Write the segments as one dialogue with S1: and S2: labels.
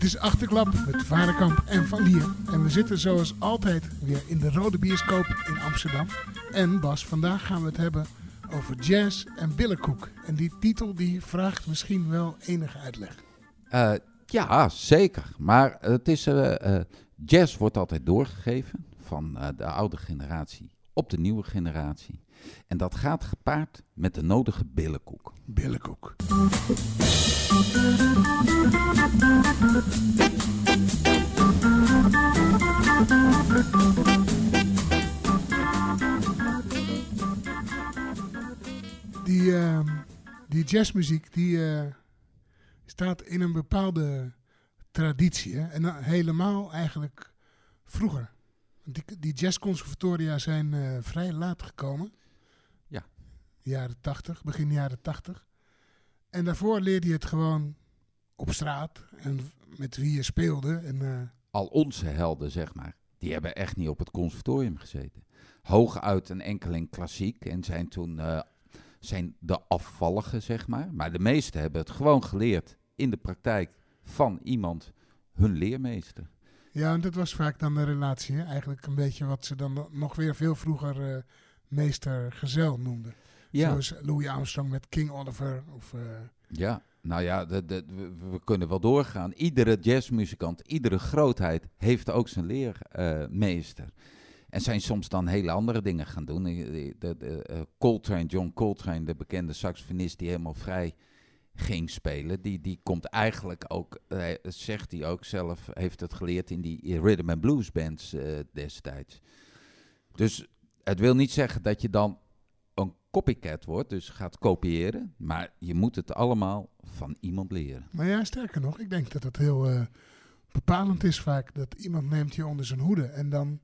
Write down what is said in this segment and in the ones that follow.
S1: Dit is Achterklap met Varenkamp en Van Lier. En we zitten zoals altijd weer in de Rode Bioscoop in Amsterdam. En Bas, vandaag gaan we het hebben over jazz en billenkoek. En die titel die vraagt misschien wel enige uitleg.
S2: Uh, ja, zeker. Maar het is, uh, uh, jazz wordt altijd doorgegeven van de oude generatie op de nieuwe generatie. En dat gaat gepaard met de nodige billenkoek.
S1: Billenkoek. Die, uh, die jazzmuziek die uh, staat in een bepaalde traditie. Hè? En helemaal eigenlijk vroeger. Die, die jazzconservatoria zijn uh, vrij laat gekomen.
S2: Ja.
S1: Jaren 80, begin jaren 80. En daarvoor leerde je het gewoon op straat en met wie je speelde. En, uh,
S2: Al onze helden, zeg maar, die hebben echt niet op het conservatorium gezeten. Hooguit een enkeling klassiek en zijn toen uh, zijn de afvalligen, zeg maar. Maar de meesten hebben het gewoon geleerd in de praktijk van iemand, hun leermeester.
S1: Ja, en dat was vaak dan de relatie. Hè? Eigenlijk een beetje wat ze dan nog weer veel vroeger uh, meester-gezel noemden.
S2: Ja.
S1: Zoals Louis Armstrong met King Oliver. Of, uh...
S2: Ja, nou ja, de, de, we, we, kunnen wel doorgaan. Iedere jazzmuzikant, iedere grootheid heeft ook zijn leermeester. Uh, en zijn soms dan hele andere dingen gaan doen. De, de, de, Coltrane, John Coltrane, de bekende saxofonist die helemaal vrij ging spelen. Die, die komt eigenlijk ook, zegt hij ook zelf, heeft het geleerd in die rhythm and blues bands uh, destijds. Dus het wil niet zeggen dat je dan copycat wordt, dus gaat kopiëren. Maar je moet het allemaal van iemand leren.
S1: Maar ja, sterker nog, ik denk dat het heel uh, bepalend is vaak. Dat iemand neemt je onder zijn hoede. En dan,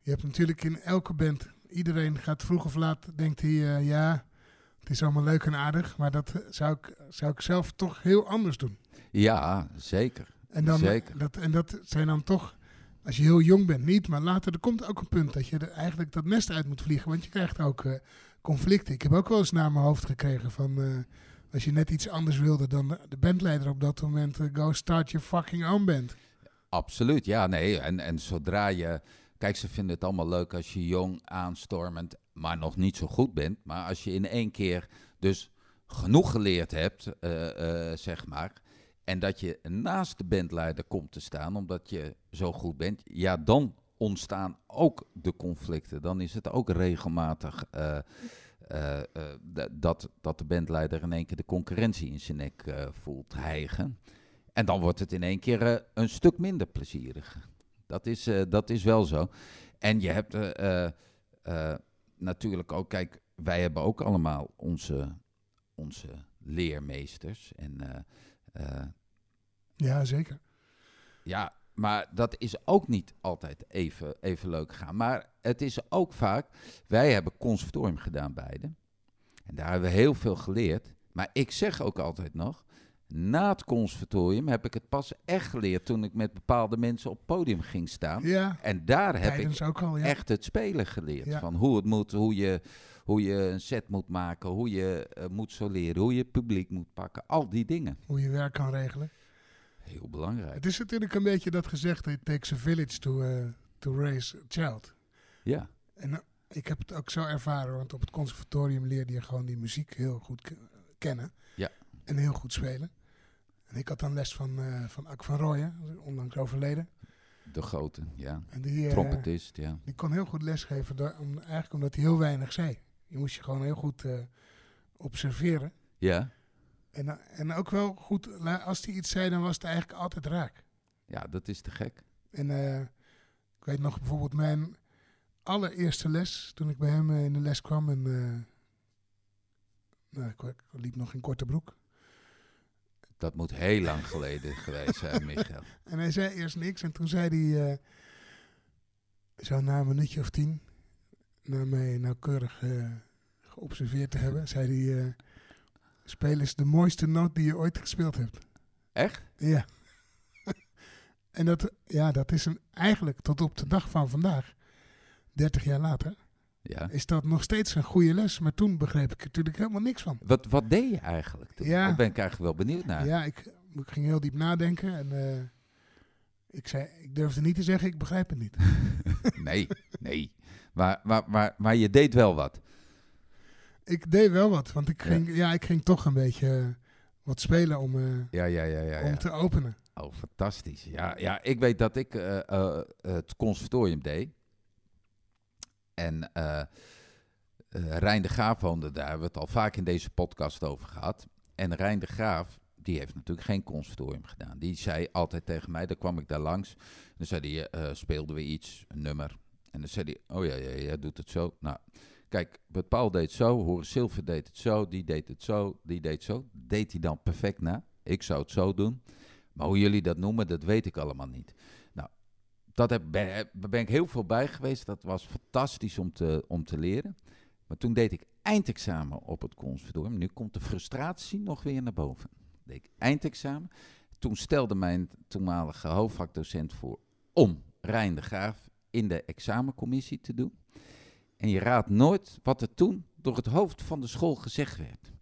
S1: je hebt natuurlijk in elke band, iedereen gaat vroeg of laat, denkt hij, ja... Het is allemaal leuk en aardig, maar dat zou ik, zou ik zelf toch heel anders doen.
S2: Ja, zeker.
S1: En, dan,
S2: zeker.
S1: Dat, en dat zijn dan toch, als je heel jong bent, niet. Maar later, er komt ook een punt dat je er eigenlijk dat nest uit moet vliegen. Want je krijgt ook uh, conflicten. Ik heb ook wel eens naar mijn hoofd gekregen van... Uh, als je net iets anders wilde dan de bandleider op dat moment... Uh, go start your fucking own band.
S2: Absoluut, ja, nee. En, en zodra je... Kijk, ze vinden het allemaal leuk als je jong, aanstormend, maar nog niet zo goed bent. Maar als je in één keer dus genoeg geleerd hebt, uh, zeg maar. En dat je naast de bandleider komt te staan, omdat je zo goed bent. Ja, dan ontstaan ook de conflicten. Dan is het ook regelmatig uh, dat, dat de bandleider in één keer de concurrentie in zijn nek voelt hijgen. En dan wordt het in één keer een stuk minder plezierig. Dat is, dat is wel zo. En je hebt natuurlijk ook, kijk, wij hebben ook allemaal onze, onze leermeesters. En,
S1: ja, zeker.
S2: Ja, maar dat is ook niet altijd even, even leuk gaan. Maar het is ook vaak, wij hebben conservatorium gedaan beide. En daar hebben we heel veel geleerd. Maar ik zeg ook altijd nog, na het conservatorium heb ik het pas echt geleerd toen ik met bepaalde mensen op het podium ging staan.
S1: Ja,
S2: en daar heb
S1: ik
S2: ook
S1: al, ja.
S2: echt het spelen geleerd.
S1: Ja.
S2: Van hoe het moet, hoe je, hoe je een set moet maken, hoe je uh, moet soleren, hoe je het publiek moet pakken. Al die dingen.
S1: Hoe je werk kan regelen.
S2: Heel belangrijk.
S1: Het is natuurlijk een beetje dat gezegd, it takes a village to, uh, to raise a child.
S2: Ja.
S1: En uh, ik heb het ook zo ervaren, want op het conservatorium leerde je gewoon die muziek heel goed kennen.
S2: Ja.
S1: En heel goed spelen. En ik had dan les van, uh, van Ak van Rooyen, onlangs overleden.
S2: De grote, ja.
S1: En die, uh,
S2: Trompetist, ja.
S1: Die kon heel goed lesgeven, door, om, eigenlijk omdat hij heel weinig zei. Je moest je gewoon heel goed uh, observeren.
S2: Ja.
S1: En, en ook wel goed, als hij iets zei, dan was het eigenlijk altijd raak.
S2: Ja, dat is te gek.
S1: En ik weet nog bijvoorbeeld mijn allereerste les, toen ik bij hem in de les kwam. En, nou, ik, ik liep nog in korte broek.
S2: Dat moet heel lang geleden geweest zijn, Michael.
S1: En hij zei eerst niks en toen zei hij, uh, zo na een minuutje of tien, na mij nauwkeurig geobserveerd te hebben, zei hij, speel is de mooiste noot die je ooit gespeeld hebt.
S2: Echt?
S1: Ja. en dat, ja, dat is een, eigenlijk tot op de dag van vandaag, 30 jaar later,
S2: Ja.
S1: is dat nog steeds een goede les. Maar toen begreep ik er natuurlijk helemaal niks van.
S2: Wat, wat deed je eigenlijk toen?
S1: Ja.
S2: Daar ben ik eigenlijk wel benieuwd naar.
S1: Ja, ik, ik ging heel diep nadenken en eh, ik, zei, ik durfde niet te zeggen, ik begrijp het niet.
S2: Nee, nee. Maar, maar, maar, maar je deed wel wat.
S1: Ik deed wel wat, want ik ging, ja. ik ging toch een beetje eh, wat spelen om, eh,
S2: Ja, ja, ja, ja.
S1: om te openen.
S2: Oh, fantastisch. Ja, ja ik weet dat ik eh, het conservatorium deed. En Rijn de Graaf woonde daar. Hebben we het al vaak in deze podcast over gehad. En Rijn de Graaf, die heeft natuurlijk geen conservatorium gedaan. Die zei altijd tegen mij, dan kwam ik daar langs. Dan zei hij, speelden we iets, een nummer. En dan zei hij, oh ja, ja, ja, doet het zo. Nou, kijk, Paul deed het zo, Horace Silver deed het zo, die deed het zo, die deed zo. Deed hij dan perfect na. Ik zou het zo doen. Maar hoe jullie dat noemen, dat weet ik allemaal niet. Nou, dat heb, ben, ben ik heel veel bij geweest. Dat was fantastisch om te, om te leren. Maar toen deed ik eindexamen op het conservatorium. Nu komt de frustratie nog weer naar boven. Deed ik eindexamen. Toen stelde mijn toenmalige hoofdvakdocent voor om Rijn de Graaf in de examencommissie te doen. En je raadt nooit wat er toen door het hoofd van de school gezegd werd.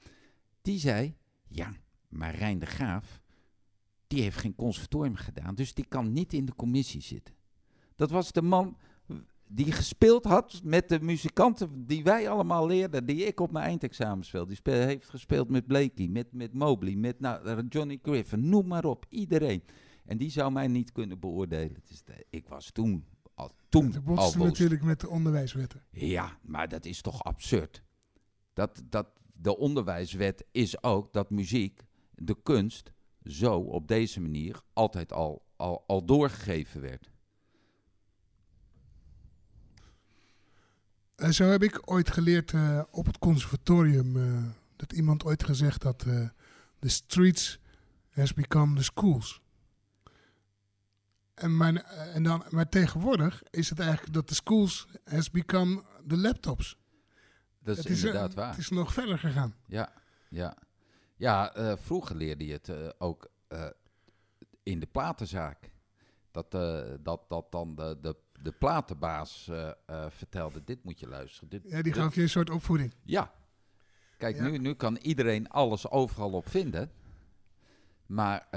S2: Die zei, ja, maar Rijn de Graaf, die heeft geen conservatorium gedaan, dus die kan niet in de commissie zitten. Dat was de man die gespeeld had met de muzikanten die wij allemaal leerden, die ik op mijn eindexamen speelde. Die speel, heeft gespeeld met Blakey, met, met Mobley, met nou, Johnny Griffin, noem maar op, iedereen. En die zou mij niet kunnen beoordelen. De- ik was toen al, toen
S1: Het
S2: al
S1: botste natuurlijk met de onderwijswetten.
S2: Ja, maar dat is toch absurd. Dat, dat, de onderwijswet is ook dat muziek, de kunst, zo op deze manier altijd al, al, al doorgegeven werd.
S1: En zo heb ik ooit geleerd eh, op het conservatorium eh, dat iemand ooit gezegd had: eh The streets has become the schools. En, mijn, eh, en dan, maar tegenwoordig is het eigenlijk dat de schools has become the laptops.
S2: Dat is,
S1: het is, eh,
S2: inderdaad waar.
S1: Het is nog verder gegaan.
S2: Ja, ja. ja eh, vroeger leerde je het ook in de platenzaak. Dat, dat, dat dan de, de, de platenbaas vertelde, dit moet je luisteren. Dit,
S1: Ja, die gaf je een soort opvoeding.
S2: Ja. Kijk,
S1: Ja.
S2: Nu, nu kan iedereen alles overal op vinden. Maar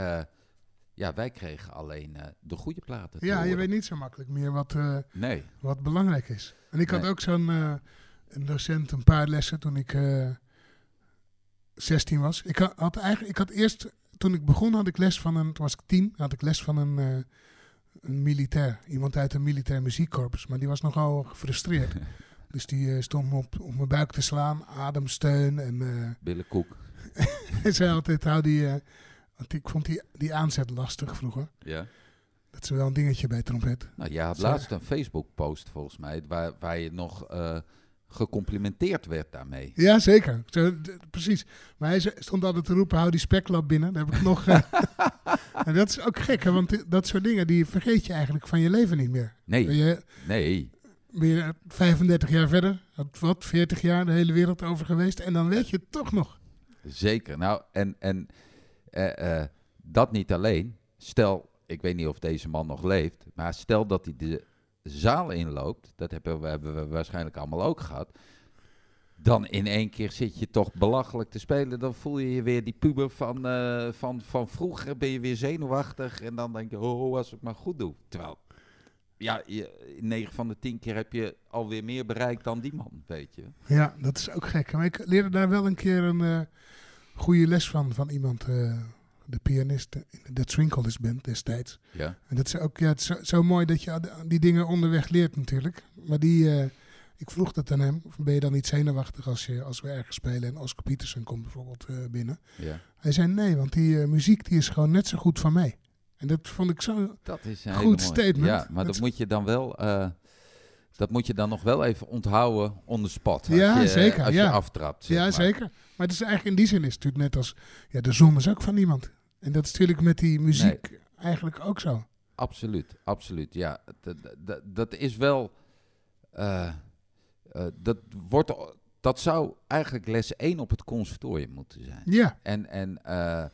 S2: ja, wij kregen alleen eh, de goede platen. te
S1: Ja, je weet niet zo makkelijk meer wat, eh,
S2: Nee.
S1: wat belangrijk is. En ik had
S2: Nee.
S1: ook zo'n eh, een docent een paar lessen toen ik eh 16 was. Ik had, had eigenlijk, ik had eerst, toen ik begon, had ik les van een, toen was ik tien, had ik les van een, een militair. Iemand uit een militair muziekkorps. Maar die was nogal gefrustreerd. dus die stond me op, op mijn buik te slaan, ademsteun. En
S2: Billenkoek.
S1: hij zei altijd, hou die, want ik vond die, die aanzet lastig vroeger.
S2: Ja.
S1: Dat is wel een dingetje bij trompet.
S2: Nou, je had laatst een Facebook-post volgens mij, waar, waar je nog eh, gecomplimenteerd werd daarmee.
S1: Ja, zeker. Zo, precies. Maar hij stond altijd te roepen, hou die speklap binnen. Daar heb ik nog... eh, en dat is ook gek, hè, want dat soort dingen, die vergeet je eigenlijk van je leven niet meer.
S2: Nee,
S1: je,
S2: nee.
S1: ben je 35 jaar verder, wat, 40 jaar de hele wereld over geweest, en dan weet je het toch nog.
S2: Zeker. Nou, en, en eh, eh, dat niet alleen. Stel, ik weet niet of deze man nog leeft, maar stel dat hij de zaal inloopt, dat hebben we, hebben waarschijnlijk allemaal ook gehad. Dan in één keer zit je toch belachelijk te spelen. Dan voel je je weer die puber van, eh, van, van vroeger. Ben je weer zenuwachtig. En dan denk je, oh, als ik maar goed doe. Terwijl, ja, je, 9 van de 10 keer heb je alweer meer bereikt dan die man, weet je.
S1: Ja, dat is ook gek. Maar ik leerde daar wel een keer een goede les van, van iemand, eh, de pianist in de Twinkle Band destijds.
S2: Ja,
S1: En dat is ook ja, het is zo, zo mooi dat je die dingen onderweg leert natuurlijk. Maar die, eh, ik vroeg dat aan hem. Of ben je dan niet zenuwachtig als, je, als we ergens spelen en Oscar Peterson komt bijvoorbeeld eh, binnen?
S2: ja.
S1: Hij zei nee, want die muziek die is gewoon net zo goed van mij. En dat vond ik zo...
S2: Dat is een
S1: Goed statement.
S2: Ja, maar
S1: Dat-
S2: dat moet je dan wel. Dat moet je dan nog wel even onthouden on the spot. Als
S1: Ja,
S2: je,
S1: zeker,
S2: Als
S1: ja.
S2: je aftrapt.
S1: ja,
S2: maar.
S1: zeker. Maar het is eigenlijk in die zin is het natuurlijk net als... Ja, de zon is ook van iemand. En dat is natuurlijk met die muziek eigenlijk ook zo.
S2: Absoluut, absoluut. Ja, dat, dat, dat is wel. eh, eh, dat, wordt, dat zou eigenlijk les 1 op het conservatorium moeten zijn.
S1: Ja,
S2: En, en eh,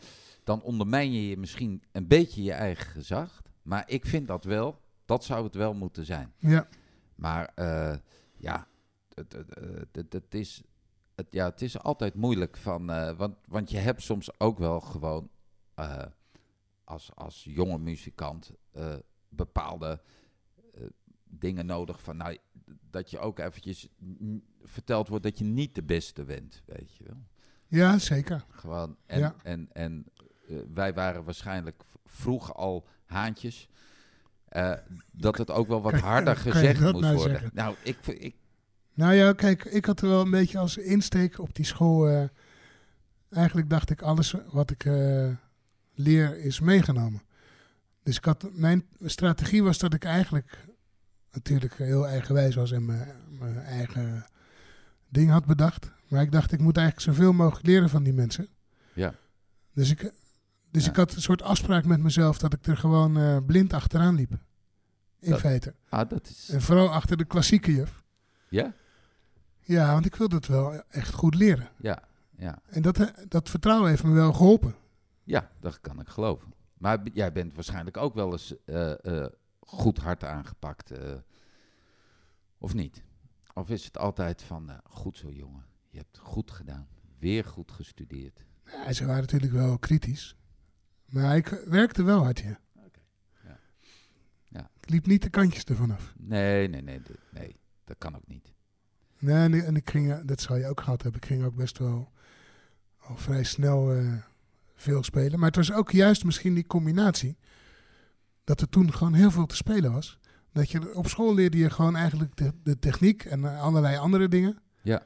S2: dan ondermijn je je misschien een beetje je eigen gezag. Maar ik vind dat wel, dat zou het wel moeten zijn.
S1: ja.
S2: Maar eh, ja, het, het, het, is, het, ja, het is altijd moeilijk van, eh, want, want je hebt soms ook wel gewoon eh, als, als jonge muzikant bepaalde dingen nodig van, nou, dat je ook eventjes verteld wordt dat je niet de beste bent, weet je wel.
S1: Ja, zeker.
S2: Gewoon, en,
S1: Ja.
S2: en, en wij waren waarschijnlijk vroeg al haantjes. Eh, dat het ook wel wat harder
S1: kan
S2: gezegd moest
S1: nou
S2: worden.
S1: zeggen?
S2: Nou, ik, ik,
S1: Nou ja, kijk, ik had er wel een beetje als insteek op die school. eh, eigenlijk dacht ik, alles wat ik eh, leer is meegenomen. Dus ik had, mijn strategie was dat ik eigenlijk natuurlijk heel eigenwijs was en mijn, mijn eigen ding had bedacht. Maar ik dacht, ik moet eigenlijk zoveel mogelijk leren van die mensen.
S2: Ja.
S1: Dus ik, dus
S2: Ja.
S1: ik had een soort afspraak met mezelf dat ik er gewoon eh, blind achteraan liep. In
S2: Dat-
S1: feite.
S2: ah, dat is,
S1: En vooral achter de klassieke juf.
S2: ja,
S1: Ja, want ik wilde het wel echt goed leren.
S2: ja, ja,
S1: En dat, eh, dat vertrouwen heeft me wel geholpen.
S2: ja, dat kan ik geloven. Maar jij bent waarschijnlijk ook wel eens eh, goed hard aangepakt, of niet? Of is het altijd van, goed zo jongen, je hebt goed gedaan, weer goed gestudeerd.
S1: Ja, ze waren natuurlijk wel kritisch. Maar ik werkte wel hard, ja.
S2: Oké, ja. Ja.
S1: Ik liep niet de kantjes ervan af.
S2: Nee, nee, nee, nee, dat kan ook niet.
S1: Nee, en, en ik ging, dat zal je ook gehad hebben, ik ging ook best wel al vrij snel eh, veel spelen. Maar het was ook juist misschien die combinatie. Dat er toen gewoon heel veel te spelen was. Dat je op school leerde je gewoon eigenlijk de, de techniek en eh, allerlei andere dingen.
S2: Ja.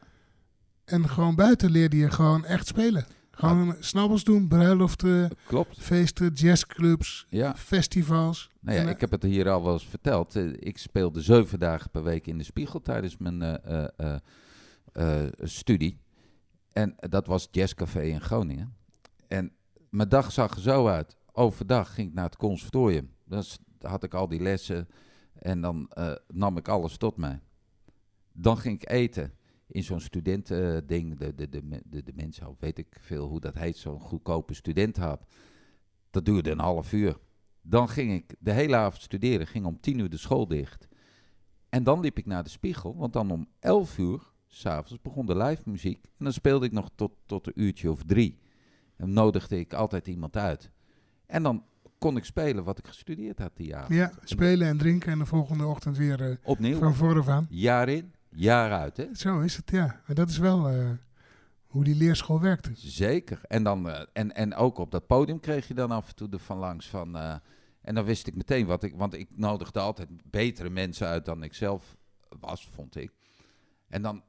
S1: En gewoon buiten leerde je gewoon echt spelen. Gewoon snabbels doen, bruiloften,
S2: Klopt.
S1: feesten, jazzclubs,
S2: Ja,
S1: festivals.
S2: nou ja,
S1: En, eh,
S2: ik heb het hier al wel eens verteld. Eh, Ik speelde zeven dagen per week in de spiegel tijdens mijn eh, studie. En dat was Jazzcafé in Groningen. En mijn dag zag er zo uit. Overdag ging ik naar het conservatorium. Dan s- had ik al die lessen en dan nam ik alles tot mij. Dan ging ik eten in zo'n studentending, de, de, de, de, de, de mensen, weet ik veel hoe dat heet, zo'n goedkope studentenhap. Dat duurde een half uur. Dan ging ik de hele avond studeren, ging om tien uur de school dicht. En dan liep ik naar de spiegel, want dan om elf uur, s'avonds, begon de live muziek. En dan speelde ik nog tot, tot een uurtje of drie. En nodigde ik altijd iemand uit. En dan kon ik spelen wat ik gestudeerd had die avond.
S1: Ja, spelen en drinken en de volgende ochtend weer eh,
S2: Opnieuw,
S1: van vooraf aan.
S2: jaar in, jaar uit, hè?
S1: Zo is het, ja. En dat is wel eh, hoe die leerschool werkte.
S2: Zeker. En, dan, eh, en, en ook op dat podium kreeg je dan af en toe er van langs van... eh, en dan wist ik meteen wat ik... Want ik nodigde altijd betere mensen uit dan ik zelf was, vond ik. En dan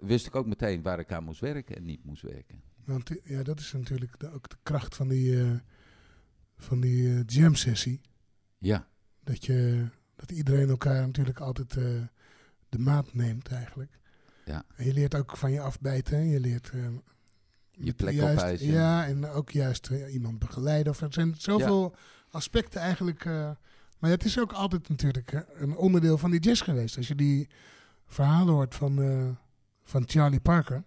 S2: wist ik ook meteen waar ik aan moest werken en niet moest werken.
S1: Want ja, dat is natuurlijk de- ook de kracht van die, van die eh, jam sessie.
S2: Ja,
S1: Dat, je, dat iedereen elkaar natuurlijk altijd de maat neemt eigenlijk.
S2: Ja.
S1: En je leert ook van je afbijten. Je leert... eh,
S2: Je plek
S1: juist. Ja, en ook juist eh, iemand begeleiden. Of, er zijn zoveel aspecten eigenlijk. eh, maar het is ook altijd natuurlijk een onderdeel van die jazz geweest. Als je die verhalen hoort van, van Charlie Parker.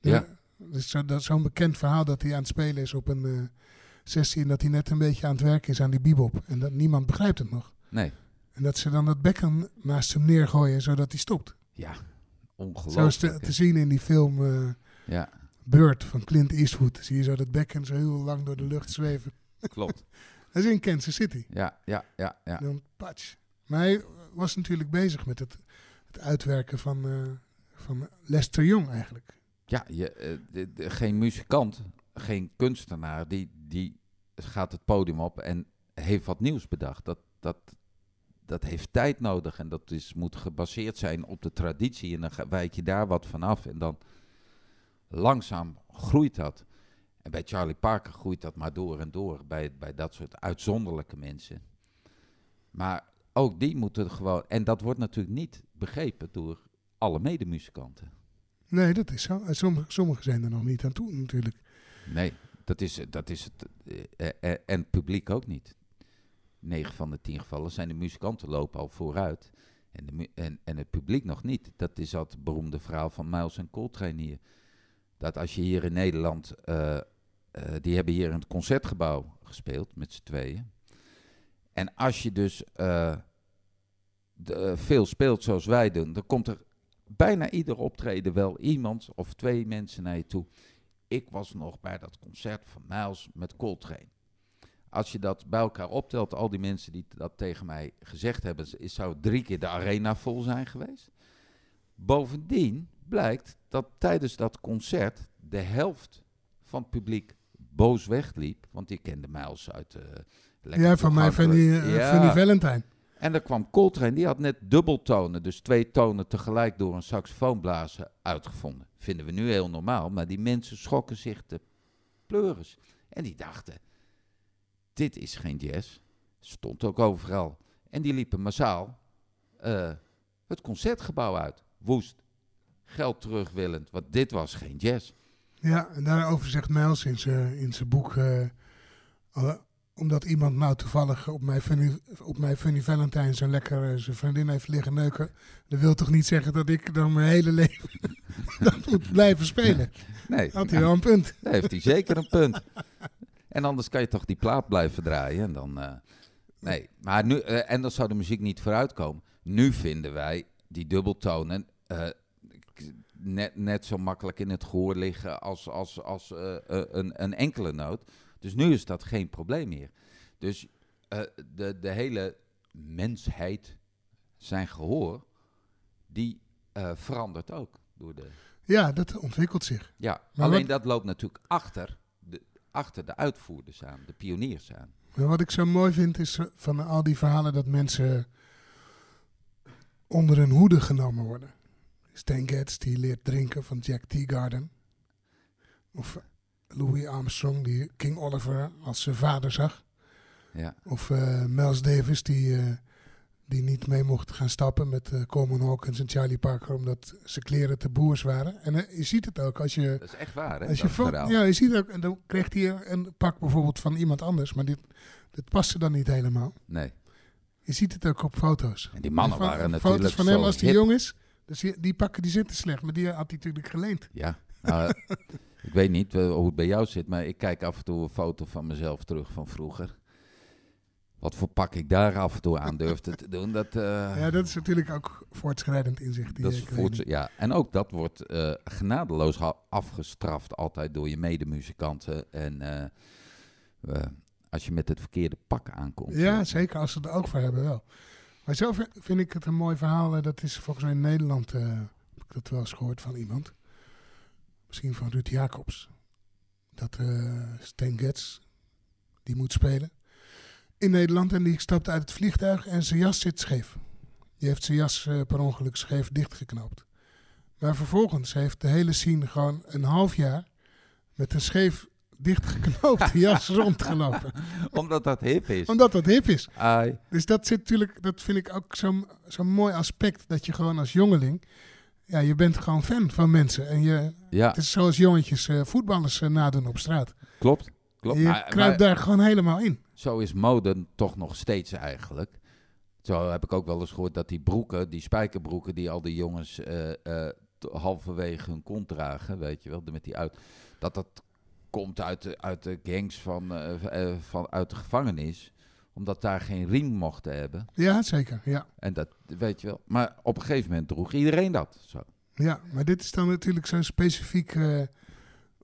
S2: Ja.
S1: Dus zo, dat zo'n bekend verhaal dat hij aan het spelen is op een sessie. En dat hij net een beetje aan het werken is aan die bebop. En dat niemand begrijpt het nog.
S2: nee.
S1: En dat ze dan dat bekken naast hem neergooien zodat hij stopt.
S2: Ja,
S1: Zo
S2: ongelooflijk.
S1: is te, zien in die film eh,
S2: Ja,
S1: Bird van Clint Eastwood. Zie je zo dat bekken zo heel lang door de lucht zweven.
S2: klopt.
S1: Dat is in Kansas City.
S2: Ja, ja, ja, ja.
S1: Dan patch. Maar hij was natuurlijk bezig met het, het uitwerken van, eh, van Lester Young eigenlijk.
S2: Ja, je, eh, geen muzikant, geen kunstenaar, die, die gaat het podium op en heeft wat nieuws bedacht. Dat, dat, dat heeft tijd nodig en dat is, moet gebaseerd zijn op de traditie. En dan wijk je daar wat van af en dan langzaam groeit dat. En bij Charlie Parker groeit dat maar door en door, bij, bij dat soort uitzonderlijke mensen. Maar ook die moeten gewoon, en dat wordt natuurlijk niet begrepen door alle medemuzikanten.
S1: Nee, dat is zo. En sommige, sommigen zijn er nog niet aan toe natuurlijk.
S2: Nee, dat is, dat is het. eh, eh, en het publiek ook niet. 9 van de 10 gevallen zijn de muzikanten lopen al vooruit. En, de, en, en het publiek nog niet. Dat is dat beroemde verhaal van Miles en Coltrane hier. Dat als je hier in Nederland. eh, eh, die hebben hier in het concertgebouw gespeeld met z'n tweeën. En als je dus eh, veel speelt zoals wij doen, dan komt er bijna ieder optreden wel iemand of twee mensen naar je toe. Ik was nog bij dat concert van Miles met Coltrane. Als je dat bij elkaar optelt, al die mensen die dat tegen mij gezegd hebben, is, zou drie keer de arena vol zijn geweest. Bovendien blijkt dat tijdens dat concert de helft van het publiek boos wegliep, want die kende Miles uit de
S1: ja, van mij van die, uh, ja. van die Valentine.
S2: En dan kwam Coltrane, die had net dubbeltonen, dus twee tonen tegelijk door een saxofoonblazen uitgevonden. Vinden we nu heel normaal, maar die mensen schokken zich de pleuris. En die dachten, dit is geen jazz. Stond ook overal. En die liepen massaal uh, het concertgebouw uit. Woest. Geld terugwillend, want dit was geen jazz.
S1: Ja, en daarover zegt Miles in zijn in boek... Uh, omdat iemand nou toevallig op mijn Funny, op mijn funny Valentine zo lekker uh, zijn vriendin heeft liggen neuken. Dat wil toch niet zeggen dat ik dan mijn hele leven dat moet blijven spelen?
S2: Nee.
S1: Had hij wel een punt.
S2: Daar heeft hij zeker een punt. En anders kan je toch die plaat blijven draaien. En dan, uh, nee, maar nu, uh, en dan zou de muziek niet vooruitkomen. Nu vinden wij die dubbeltonen net, net zo makkelijk in het gehoor liggen als, als, als een, een enkele noot. Dus nu is dat geen probleem meer. Dus de, de hele mensheid, zijn gehoor, die verandert ook door de...
S1: Ja, dat ontwikkelt zich.
S2: Ja, maar alleen dat loopt natuurlijk achter achter de uitvoerders aan, de pioniers aan.
S1: Maar wat ik zo mooi vind is eh, van al die verhalen dat mensen onder een hoede genomen worden. Stan Getz die leert drinken van Jack Teagarden. Of Louis Armstrong, die King Oliver als zijn vader zag.
S2: Ja.
S1: Of uh, Miles Davis, die, uh, die niet mee mocht gaan stappen met uh, Coleman Hawkins en Charlie Parker, omdat zijn kleren te boers waren. En je ziet het ook als je.
S2: Dat is echt waar, hè?
S1: Als je ja, je ziet ook. En dan kreeg hij een pak bijvoorbeeld van iemand anders, maar dit, dit paste dan niet helemaal.
S2: Nee.
S1: Je ziet het ook op foto's.
S2: En die mannen
S1: van,
S2: waren natuurlijk.
S1: Foto's van hem als hij jong is. Dus die, die pakken die zitten slecht, maar die had hij natuurlijk geleend.
S2: Ja. Nou, Ik weet niet uh, hoe het bij jou zit, maar ik kijk af en toe een foto van mezelf terug van vroeger. Wat voor pak ik daar af en toe aan durfde te doen. Dat, uh,
S1: ja, dat is natuurlijk ook voortschrijdend inzicht. Die
S2: dat is voorts ja, en ook dat wordt uh, genadeloos afgestraft altijd door je medemuzikanten. En als je met het verkeerde pak aankomt.
S1: Ja, zeker als ze er ook voor hebben wel. Maar zelf vind ik het een mooi verhaal. dat is volgens mij in Nederland, heb ik dat wel eens gehoord van iemand misschien van Ruud Jacobs. Dat Stan Getz, die moet spelen in Nederland. En die stapt uit het vliegtuig en zijn jas zit scheef. Die heeft zijn jas uh, per ongeluk scheef dichtgeknoopt. Maar vervolgens heeft de hele scene gewoon een half jaar met een scheef dichtgeknoopte jas rondgelopen.
S2: Omdat dat hip is.
S1: Omdat dat hip is.
S2: Ai.
S1: Dus dat zit natuurlijk, dat vind ik ook zo'n zo mooi aspect. Dat je gewoon als jongeling ja, je bent gewoon fan van mensen. En je,
S2: ja.
S1: het is zoals jongetjes uh, voetballers uh, nadoen op straat.
S2: Klopt. klopt.
S1: Je maar, kruipt daar gewoon helemaal in.
S2: Zo is mode toch nog steeds eigenlijk. Zo heb ik ook wel eens gehoord dat die broeken, die spijkerbroeken die al die jongens uh, halverwege hun kont dragen, weet je wel, met die uit, dat dat komt uit de, uit de gangs van, van uit de gevangenis omdat daar geen riem mochten hebben.
S1: Ja, zeker. Ja.
S2: En dat weet je wel. Maar op een gegeven moment droeg iedereen dat. Zo.
S1: Ja, maar dit is dan natuurlijk zo specifiek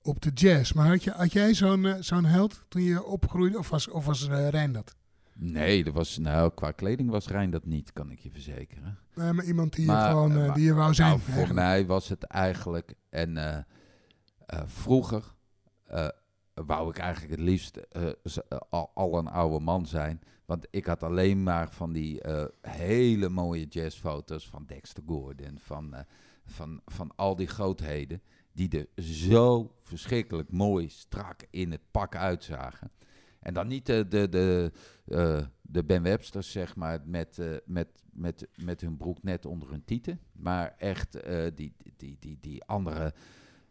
S1: op de jazz. Maar had, je, had jij zo'n uh, zo'n held toen je opgroeide? Of was, of was uh, Rijn dat?
S2: Nee, dat was, nou, qua kleding was Rijn dat niet, kan ik je verzekeren.
S1: Nee, maar iemand die, maar, je, gewoon, maar, die je wou zijn. Nou,
S2: voor mij was het eigenlijk... En vroeger wou ik eigenlijk het liefst al, al, een oude man zijn. Want ik had alleen maar van die hele mooie jazzfoto's van Dexter Gordon, van, van, van al die grootheden, die er zo verschrikkelijk mooi strak in het pak uitzagen. En dan niet de, de, de, de Ben Websters, zeg maar, met, met, met, met hun broek net onder hun tieten. Maar echt die, die, die, die andere,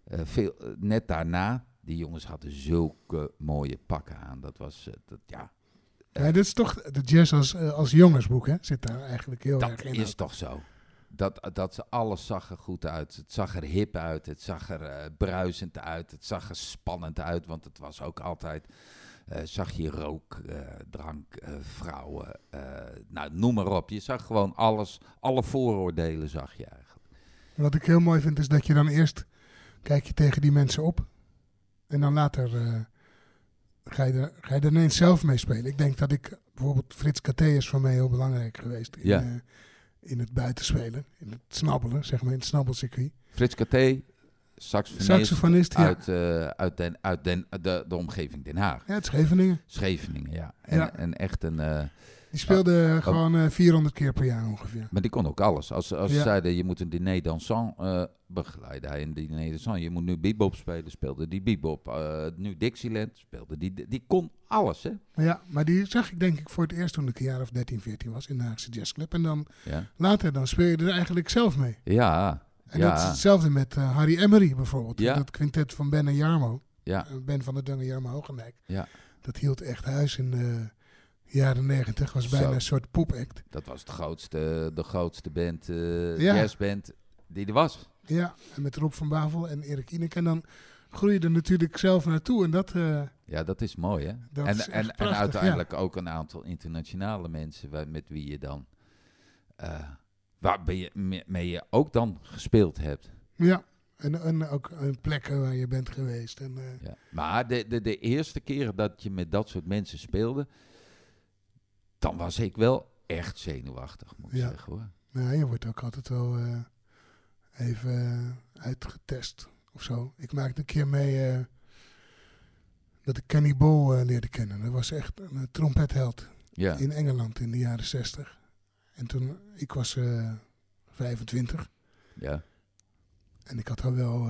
S2: veel, net daarna, die jongens hadden zulke mooie pakken aan. Dat was, dat, ja.
S1: ja, dit is toch de jazz als, als jongensboek, hè? Zit daar eigenlijk heel
S2: dat
S1: erg in.
S2: Dat is toch zo. Dat, dat ze alles zag er goed uit. Het zag er hip uit. Het zag er uh, bruisend uit. Het zag er spannend uit. Want het was ook altijd. zag je rook, drank, vrouwen. nou, noem maar op. Je zag gewoon alles. Alle vooroordelen zag je eigenlijk.
S1: Wat ik heel mooi vind is dat je dan eerst kijk je tegen die mensen op. En dan later eh, ga, je er, ga je er ineens zelf mee spelen. Ik denk dat ik bijvoorbeeld Frits Katé is voor mij heel belangrijk geweest. In,
S2: Ja.
S1: In het buitenspelen, in het snabbelen, zeg maar, in het snabbelcircuit.
S2: Frits Katé, saxofonist,
S1: Saxofonist, ja.
S2: uit, eh, uit, den, uit den, de, de omgeving Den Haag.
S1: Ja, het Scheveningen.
S2: Scheveningen, ja. En,
S1: Ja.
S2: en echt een... eh,
S1: Die speelde gewoon eh, 400 keer per jaar ongeveer.
S2: maar die kon ook alles. Als, als ze
S1: Ja.
S2: zeiden, je moet een diner dansant eh, begeleiden. Hij een diner dansant. Je moet nu bebop spelen, speelde die bebop. Eh, nu Dixieland, speelde die... Die kon alles, hè?
S1: Ja, maar die zag ik denk ik voor het eerst toen ik een jaar of 13, 14 was in de Haagse Jazzclub. En dan
S2: Ja.
S1: later, dan speel je er eigenlijk zelf mee.
S2: Ja,
S1: En
S2: Ja.
S1: dat is hetzelfde met eh, Harry Emery bijvoorbeeld.
S2: Ja.
S1: Dat quintet van Ben en Jarmo.
S2: ja,
S1: Eh, Ben van der Dungen, Jarmo Hoogendijk.
S2: Ja.
S1: Dat hield echt huis in de jaren 90. Was bijna
S2: Zo.
S1: een soort popact.
S2: dat was de grootste, de grootste band,
S1: Ja.
S2: jazzband die er was.
S1: Ja, en met Rob van Bavel en Erik Ineke. En dan groei je er natuurlijk zelf naartoe. En dat, eh,
S2: Ja, dat is mooi, hè?
S1: Dat
S2: en, en, uiteindelijk ook een aantal internationale mensen met wie je dan... eh waar ben je, me- mee je ook dan gespeeld hebt.
S1: ja. En, en ook een plekken waar je bent geweest. En,
S2: Ja. Maar de, de, de eerste keren dat je met dat soort mensen speelde... dan was ik wel echt zenuwachtig, moet ik
S1: Ja.
S2: zeggen, hoor.
S1: nou, je wordt ook altijd wel eh, even eh, uitgetest of zo. Ik maakte een keer mee eh, dat ik Kenny Ball leerde kennen. Dat was echt een trompetheld.
S2: Ja,
S1: in Engeland in de jaren 60. En toen, ik was eh 25
S2: ja.
S1: en ik had al wel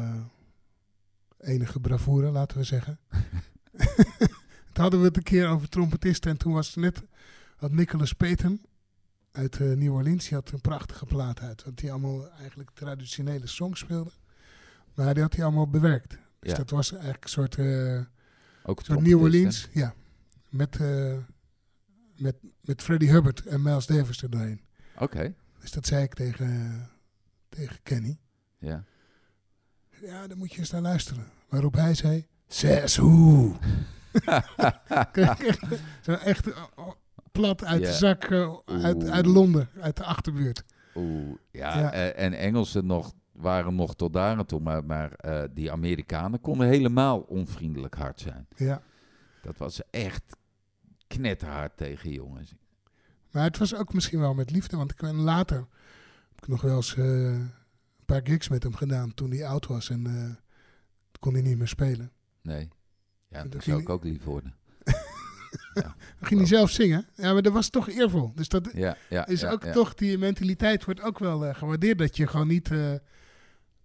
S1: enige bravoure, laten we zeggen. toen hadden we het een keer over trompetisten en toen was het net, had Nicholas Payton uit eh, New Orleans, die had een prachtige plaat uit. Want die allemaal eigenlijk traditionele songs speelde. Maar die had hij allemaal bewerkt. Dus
S2: Ja.
S1: dat was eigenlijk een soort... eh,
S2: Ook
S1: Zo New
S2: hè?
S1: Orleans, ja. Met, eh, met, met Freddie Hubbard en Miles Davis er doorheen.
S2: Oké,
S1: Dus dat zei ik tegen, tegen Kenny.
S2: ja.
S1: Ja, dan moet je eens naar luisteren. Waarop hij zei, zes hoe. Echt, echt eh, oh, plat uit
S2: Ja.
S1: de zak, eh, uit, uit Londen, uit de achterbuurt.
S2: Oeh, ja,
S1: Ja.
S2: eh, en Engelsen nog, waren nog tot daar aan toe, maar, maar eh, die Amerikanen konden helemaal onvriendelijk hard zijn.
S1: Ja.
S2: Dat was echt knetterhard tegen jongens.
S1: Maar het was ook misschien wel met liefde, want ik ben later heb ik nog wel eens een paar gigs met hem gedaan toen hij oud was en kon hij niet meer spelen.
S2: Nee, ja,
S1: Dat
S2: zou ik ook lief worden.
S1: Dan ging hij zelf zingen. Ja, maar dat was toch eervol. Dus dat
S2: Ja, ja,
S1: is
S2: ja,
S1: ook
S2: ja.
S1: toch, die mentaliteit wordt ook wel eh, gewaardeerd. Dat je gewoon niet eh,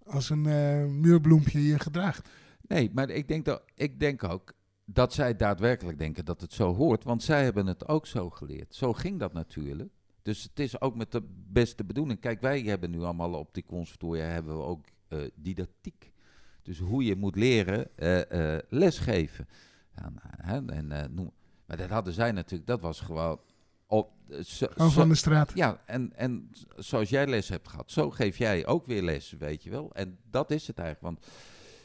S1: als een eh, muurbloempje je gedraagt.
S2: Nee, maar ik denk, dat, ik denk ook dat zij daadwerkelijk denken dat het zo hoort, want zij hebben het ook zo geleerd. Zo ging dat natuurlijk. Dus het is ook met de beste bedoeling. Kijk, wij hebben nu allemaal op die conservatoria hebben we ook didactiek. Dus hoe je moet leren lesgeven. Ja, nou, hè, en, noem, maar dat hadden zij natuurlijk, dat was gewoon op, eh, zo-
S1: Gewoon van de straat.
S2: ja, en, en zoals jij les hebt gehad, zo geef jij ook weer les, weet je wel. En dat is het eigenlijk, want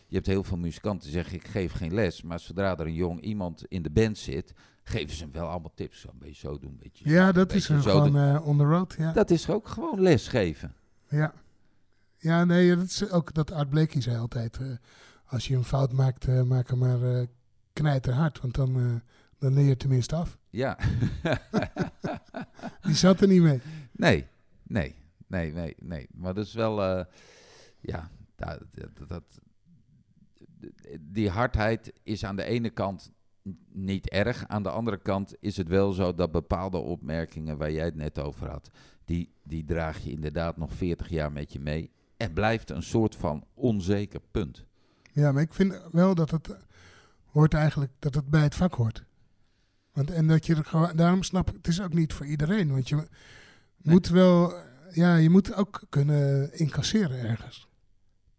S2: je hebt heel veel muzikanten die zeggen, ik geef geen les. Maar zodra er een jong iemand in de band zit, geven ze hem wel allemaal tips. Zo een beetje zo doen, een beetje
S1: Ja, dat is
S2: beetje
S1: gewoon
S2: doen.
S1: eh, on the road. Ja.
S2: Dat is ook gewoon lesgeven.
S1: Ja. ja, nee, dat is ook dat Art Blakey zei altijd. eh, als je een fout maakt, maak hem maar eh knijterhard. Want dan, dan leer je tenminste af.
S2: Ja.
S1: Die zat er niet mee.
S2: nee, nee, nee, nee, nee. Maar dat is wel, eh, ja, dat, dat, dat- die hardheid is aan de ene kant niet erg. Aan de andere kant is het wel zo dat bepaalde opmerkingen waar jij het net over had, die, die draag je inderdaad nog 40 jaar met je mee. En blijft een soort van onzeker punt.
S1: Ja, maar ik vind wel dat het eh, hoort eigenlijk dat het bij het vak hoort. Want, en dat je er gewoon, daarom snap ik, het is ook niet voor iedereen. Want je moet wel, ja, je moet ook kunnen incasseren ergens.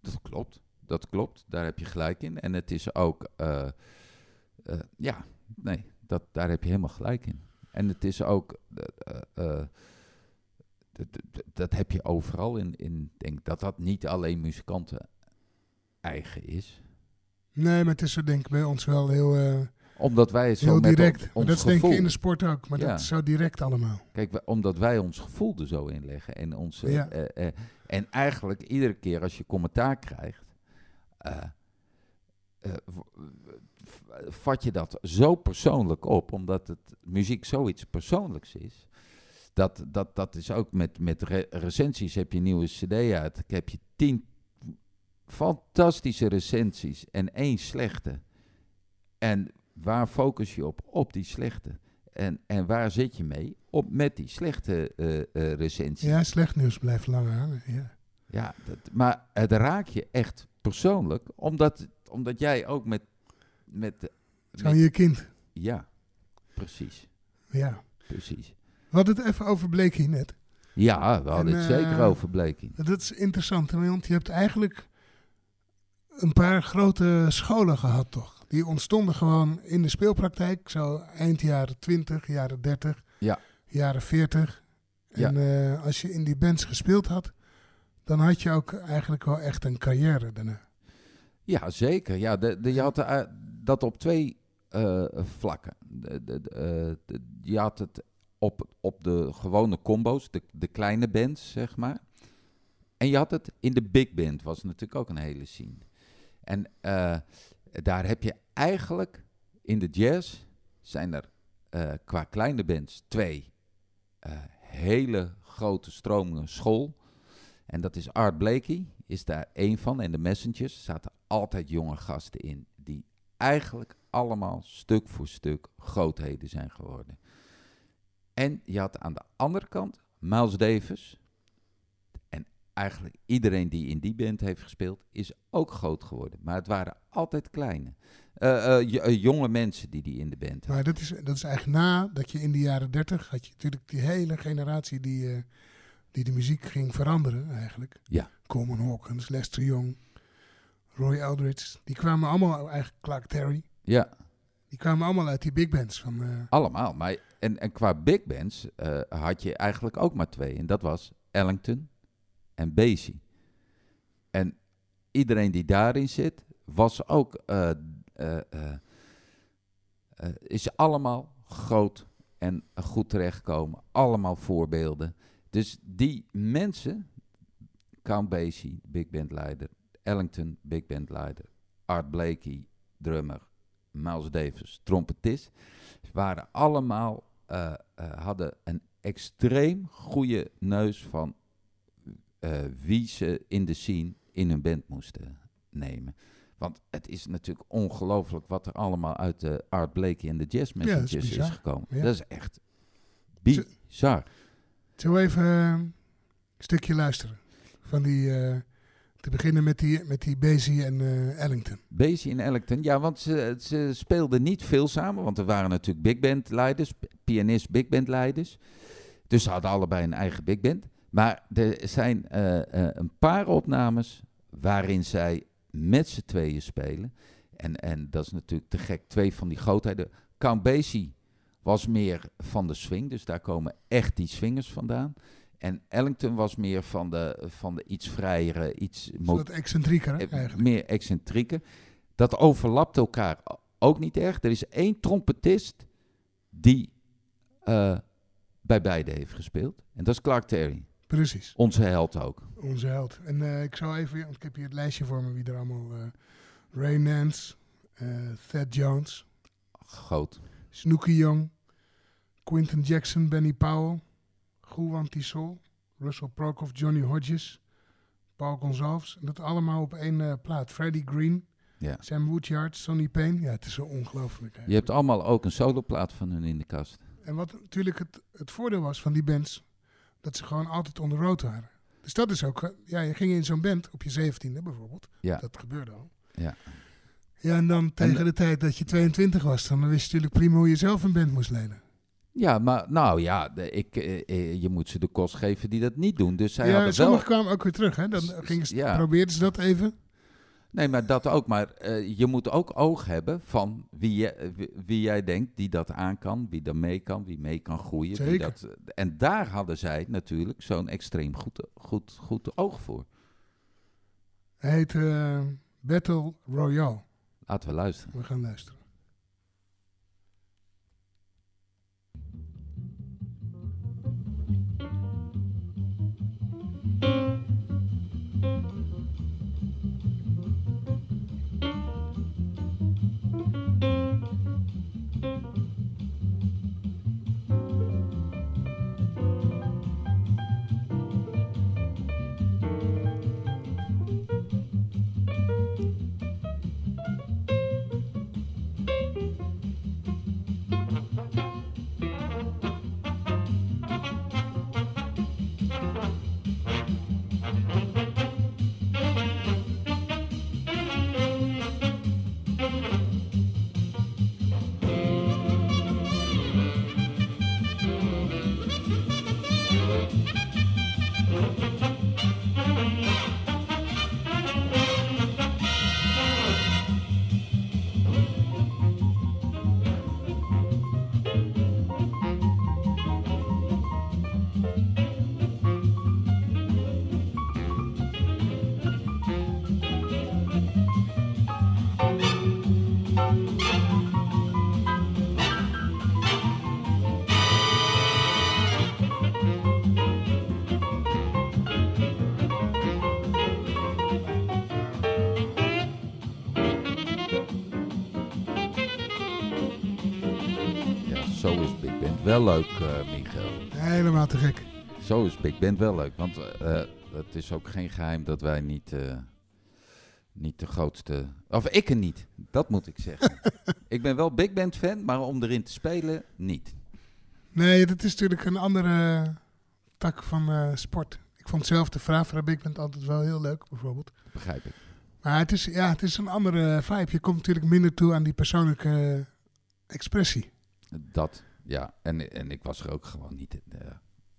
S2: Dat klopt, dat klopt. Daar heb je gelijk in. En het is ook, eh, eh, ja, nee, dat, daar heb je helemaal gelijk in. En het is ook, eh, dat- heb je overal in. in denk dat dat niet alleen muzikanten eigen is.
S1: Nee, maar het is er denk ik bij ons wel heel,
S2: Omdat wij zo
S1: heel
S2: met
S1: direct.
S2: on-
S1: Maar
S2: ons
S1: dat is denk
S2: gevoel,
S1: ik in de sport ook, maar
S2: Ja.
S1: dat is zo direct allemaal.
S2: Kijk, omdat wij ons gevoel er zo in leggen. En ons, eh, eh, eh, En eigenlijk iedere keer als je commentaar krijgt, vat je dat zo persoonlijk op, omdat het muziek zoiets persoonlijks is. Dat, dat, dat is ook met, met re- recensies. Heb je een nieuwe CD uit, heb je tien fantastische recensies en één slechte. En waar focus je op? Op die slechte. En, en waar zit je mee? Op met die slechte eh eh recensie.
S1: Ja, slecht nieuws blijft lang hangen. Ja.
S2: Ja, dat, maar het raakt je echt persoonlijk, omdat, omdat jij ook met. met,
S1: Zo
S2: met-
S1: je kind.
S2: ja, precies.
S1: Ja.
S2: Precies.
S1: We hadden het even over Blakey net.
S2: Ja, we hadden
S1: En,
S2: het
S1: eh,
S2: zeker over Bleking.
S1: Dat is interessant, want je hebt eigenlijk een paar grote scholen gehad, toch? Die ontstonden gewoon in de speelpraktijk, zo eind jaren 20, jaren 30,
S2: Ja.
S1: jaren 40. En eh, als je in die bands gespeeld had, dan had je ook eigenlijk wel echt een carrière daarna.
S2: Ja, zeker. Ja, de, de, je had eh, dat op twee eh, vlakken. De, je had het op, op de gewone combo's, de, de kleine bands, zeg maar. En je had het in de big band, was natuurlijk ook een hele scene. En daar heb je eigenlijk in de jazz zijn er eh, qua kleine bands twee eh, hele grote stromingen school. En dat is Art Blakey, is daar één van. En de Messengers zaten altijd jonge gasten in, die eigenlijk allemaal stuk voor stuk grootheden zijn geworden. En je had aan de andere kant Miles Davis. En eigenlijk iedereen die in die band heeft gespeeld, is ook groot geworden. Maar het waren altijd kleine. eh, eh, eh, jonge mensen die die in de band hadden.
S1: Maar dat is, dat is eigenlijk na dat je in de jaren 30 had je natuurlijk die hele generatie die, die de muziek ging veranderen eigenlijk.
S2: Ja.
S1: Coleman Hawkins, Lester Young, Roy Eldridge. Die kwamen allemaal, eigenlijk Clark Terry,
S2: Ja,
S1: die kwamen allemaal uit die big bands van...
S2: allemaal. Maar, en, en qua big bands had je eigenlijk ook maar twee. En dat was Ellington en Basie. En iedereen die daarin zit, was ook, eh, eh, eh, is allemaal groot en goed terechtgekomen. Allemaal voorbeelden. Dus die mensen, Count Basie, big band leider, Ellington, big band leider, Art Blakey, drummer, Miles Davis, trompetist, waren allemaal, hadden een extreem goede neus van eh, wie ze in de scene in hun band moesten nemen. Want het is natuurlijk ongelooflijk wat er allemaal uit de Art Blakey en de Jazz
S1: Ja, dat is
S2: gekomen.
S1: Ja.
S2: Dat is echt bizar.
S1: Zullen we even eh, een stukje luisteren? Van die, eh, te beginnen met die, met die Basie en Ellington.
S2: Basie en Ellington, ja, want ze, ze speelden niet veel samen, want er waren natuurlijk big band leiders, pianist, big band leiders. Dus ze hadden allebei een eigen big band. Maar er zijn eh, eh, een paar opnames waarin zij met z'n tweeën spelen. En, en dat is natuurlijk te gek, twee van die grootheden. Count Basie was meer van de swing, dus daar komen echt die swingers vandaan. En Ellington was meer van de, van de iets vrijere, iets
S1: Wat excentrieker hè,
S2: eh,
S1: eigenlijk.
S2: meer excentrieke. Dat overlapt elkaar ook niet erg. Er is één trompetist die bij beide heeft gespeeld. En dat is Clark Terry.
S1: Precies,
S2: Onze held ook.
S1: onze held. En eh, ik zou even, want ik heb hier het lijstje voor me wie er allemaal... eh, Ray Nance, eh, Thad Jones,
S2: Groot.
S1: Snooky Young, Quinton Jackson, Benny Powell, Juan Tisol, Russell Prokop, Johnny Hodges, Paul Gonzalves. En dat allemaal op één plaat. Freddie Green,
S2: Ja.
S1: Sam Woodyard, Sonny Payne. Ja, het is zo ongelooflijk.
S2: Je hebt allemaal ook een soloplaat van hun in de kast.
S1: En wat natuurlijk het, het voordeel was van die bands, dat ze gewoon altijd on the road waren. Dus dat is ook, eh, ja, je ging in zo'n band op je zeventiende bijvoorbeeld.
S2: Ja.
S1: Dat gebeurde al.
S2: Ja.
S1: Ja, en dan tegen de tijd dat je 22 was, dan wist je natuurlijk prima hoe je zelf een band moest lenen.
S2: Ja, maar nou ja, ik, eh, eh, je moet ze de kost geven die dat niet doen. Dus zij
S1: ja,
S2: hadden wel...
S1: kwamen ook weer terug, hè. Dan gingen ze,
S2: ja.
S1: probeerden ze dat even.
S2: Nee, maar dat ook. Maar eh, je moet ook oog hebben van wie, je, eh, wie, wie jij denkt die dat aan kan, wie er mee kan, wie mee kan groeien. Wie dat, eh, en daar hadden zij natuurlijk zo'n extreem goed, goed, goed oog voor.
S1: Hij heet Battle Royale.
S2: Laten we luisteren.
S1: We gaan luisteren.
S2: Zo is Big Band wel leuk, uh, Michael.
S1: Helemaal te gek.
S2: Zo is Big Band wel leuk. Want uh, het is ook geen geheim dat wij niet, uh, niet de grootste... Of ik er niet, dat moet ik zeggen. ik ben wel Big Band fan, maar om erin te spelen, niet.
S1: Nee, dat is natuurlijk een andere tak van sport. Ik vond zelf de Fravra Big Band altijd wel heel leuk, bijvoorbeeld.
S2: Begrijp ik.
S1: Maar het is, ja, het is een andere vibe. Je komt natuurlijk minder toe aan die persoonlijke expressie.
S2: Dat, ja. En, en ik was er ook gewoon niet, uh,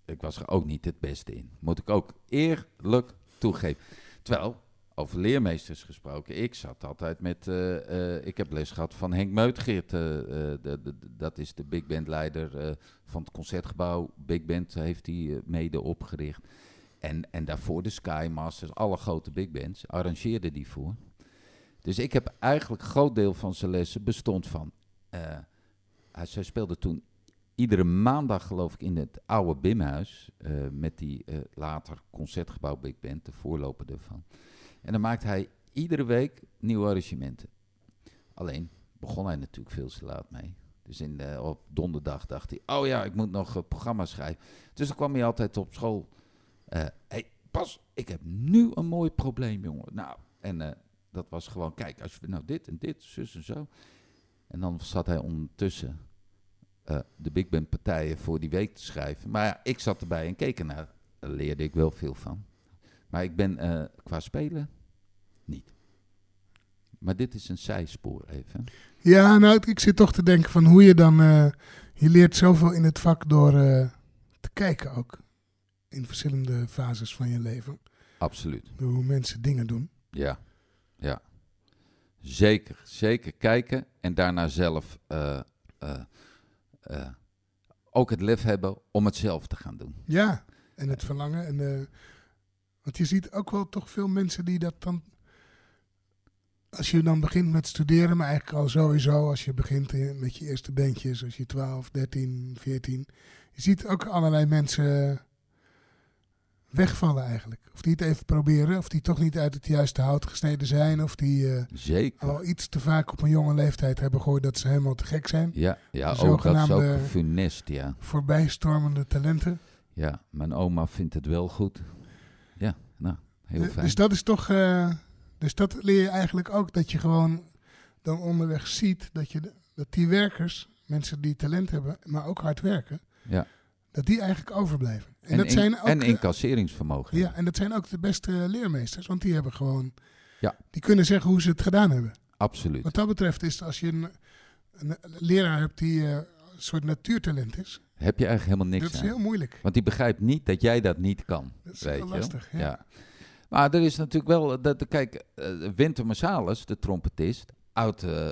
S2: ik was er ook niet het beste in. Moet ik ook eerlijk toegeven. Terwijl, over leermeesters gesproken, ik zat altijd met, uh, uh, ik heb les gehad van Henk Meutgeert. De, de, dat is de big band leider van het Concertgebouw. Big band heeft hij mede opgericht. En, en daarvoor de Skymasters, alle grote big bands, arrangeerde die voor. Dus ik heb eigenlijk een groot deel van zijn lessen bestond van zij speelde toen iedere maandag, geloof ik, in het oude Bimhuis. Uh, met die uh, later concertgebouw Big Band, de voorloper ervan. En dan maakte hij iedere week nieuwe arrangementen. Alleen begon hij natuurlijk veel te laat mee. Dus in de, op donderdag dacht hij: Oh ja, ik moet nog uh, programma's schrijven. Dus dan kwam hij altijd op school. hey, pas, ik heb nu een mooi probleem, jongen. Nou, en dat was gewoon: Kijk, als we nou dit en dit, zus en zo. En dan zat hij ondertussen uh, de big band partijen voor die week te schrijven. Maar ja, ik zat erbij en keek ernaar. Daar leerde ik wel veel van. Maar ik ben uh, qua spelen niet. Maar dit is een zijspoor even.
S1: Ja, nou, ik zit toch te denken van hoe je dan... Uh, je leert zoveel in het vak door te kijken ook. In verschillende fases van je leven.
S2: Absoluut.
S1: Door hoe mensen dingen doen.
S2: Ja, ja. Zeker, zeker kijken en daarna zelf uh, ook het lef hebben om het zelf te gaan doen.
S1: Ja, en het verlangen. En, want je ziet ook wel toch veel mensen die dat dan. Als je dan begint met studeren, maar eigenlijk al sowieso als je begint met je eerste bandjes, als je 12, 13, 14. Je ziet ook allerlei mensen wegvallen eigenlijk. Of die het even proberen, of die toch niet uit het juiste hout gesneden zijn, of die uh,
S2: Zeker.
S1: al iets te vaak op een jonge leeftijd hebben gehoord dat ze helemaal te gek zijn.
S2: Ja, ja ook dat is ook funest, ja.
S1: Voorbijstormende talenten.
S2: Ja, mijn oma vindt het wel goed. Ja, nou, heel fijn.
S1: Dus dat is toch, uh, dus dat leer je eigenlijk ook, dat je gewoon dan onderweg ziet dat, je, dat die werkers, mensen die talent hebben, maar ook hard werken,
S2: ja.
S1: Dat die eigenlijk overblijven.
S2: En, en, dat zijn ook, en incasseringsvermogen.
S1: Ja, en dat zijn ook de beste leermeesters, want die hebben gewoon,
S2: ja.
S1: die kunnen zeggen hoe ze het gedaan hebben.
S2: Absoluut.
S1: Wat dat betreft is als je een, een leraar hebt die uh, een soort natuurtalent is.
S2: Heb je eigenlijk helemaal niks
S1: Dat is heel moeilijk.
S2: Want die begrijpt niet dat jij dat niet kan.
S1: Dat is
S2: weet
S1: heel
S2: je?
S1: lastig, ja.
S2: ja. Maar er is natuurlijk wel, dat, kijk, uh, Winter Marsalis, de trompetist, oud uh,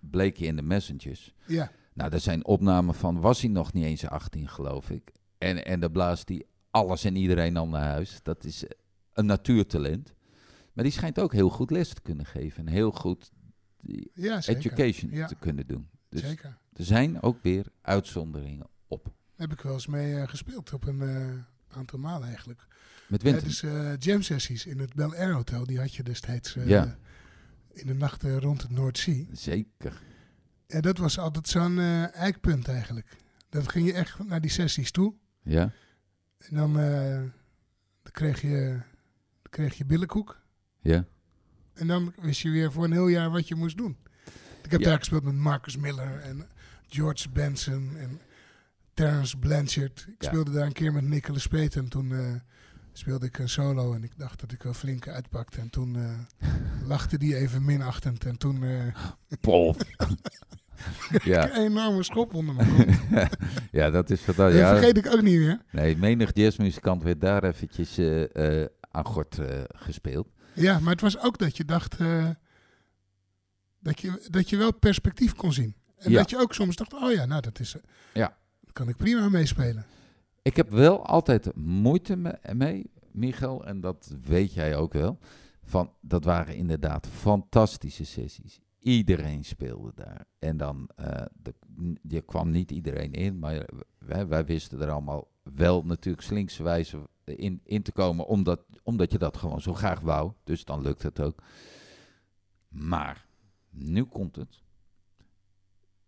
S2: bleek je in de Messengers.
S1: Ja.
S2: Nou, daar zijn opnamen van, was hij nog niet eens 18 geloof ik. En, en dan blaast hij alles en iedereen al naar huis. Dat is een natuurtalent. Maar die schijnt ook heel goed les te kunnen geven. En heel goed
S1: ja,
S2: education
S1: ja.
S2: te kunnen doen. Dus
S1: zeker.
S2: er zijn ook weer uitzonderingen op.
S1: Heb ik wel eens mee uh, gespeeld op een uh, aantal malen eigenlijk.
S2: Met winter?
S1: dus uh, jam sessies in het Bel Air Hotel. Die had je destijds
S2: ja.
S1: in de nachten rond het Noordzee.
S2: Zeker.
S1: En dat was altijd zo'n eikpunt eigenlijk. Dan ging je echt naar die sessies toe.
S2: Ja.
S1: En dan, uh, dan, kreeg, je, dan kreeg je billenkoek.
S2: Ja.
S1: En dan wist je weer voor een heel jaar wat je moest doen. Ik heb
S2: Ja.
S1: daar gespeeld met Marcus Miller en George Benson en Terence Blanchard. Ik
S2: Ja.
S1: speelde daar een keer met Nicholas Pate en toen eh, speelde ik een solo en ik dacht dat ik wel flink uitpakte. En toen eh, lachte die even minachtend en toen eh
S2: Pof. ja.
S1: een enorme schop onder mijn kont.
S2: ja, dat is wat.
S1: Dat vergeet ik ook niet meer.
S2: nee, menig jazzmuzikant werd daar eventjes eh, aan gort eh, gespeeld.
S1: Ja, maar het was ook dat je dacht dat, je, dat je wel perspectief kon zien. En
S2: Ja.
S1: dat je ook soms dacht, oh ja, nou dat is...
S2: Ja.
S1: daar kan ik prima meespelen.
S2: Ik heb wel altijd moeite me- mee, Michael, en dat weet jij ook wel. Van, dat waren inderdaad fantastische sessies. Iedereen speelde daar. En dan, eh de, je kwam niet iedereen in, maar wij, wij wisten er allemaal wel natuurlijk slinkse wijze in, in te komen, omdat, omdat je dat gewoon zo graag wou. Dus dan lukt het ook. Maar, nu komt het.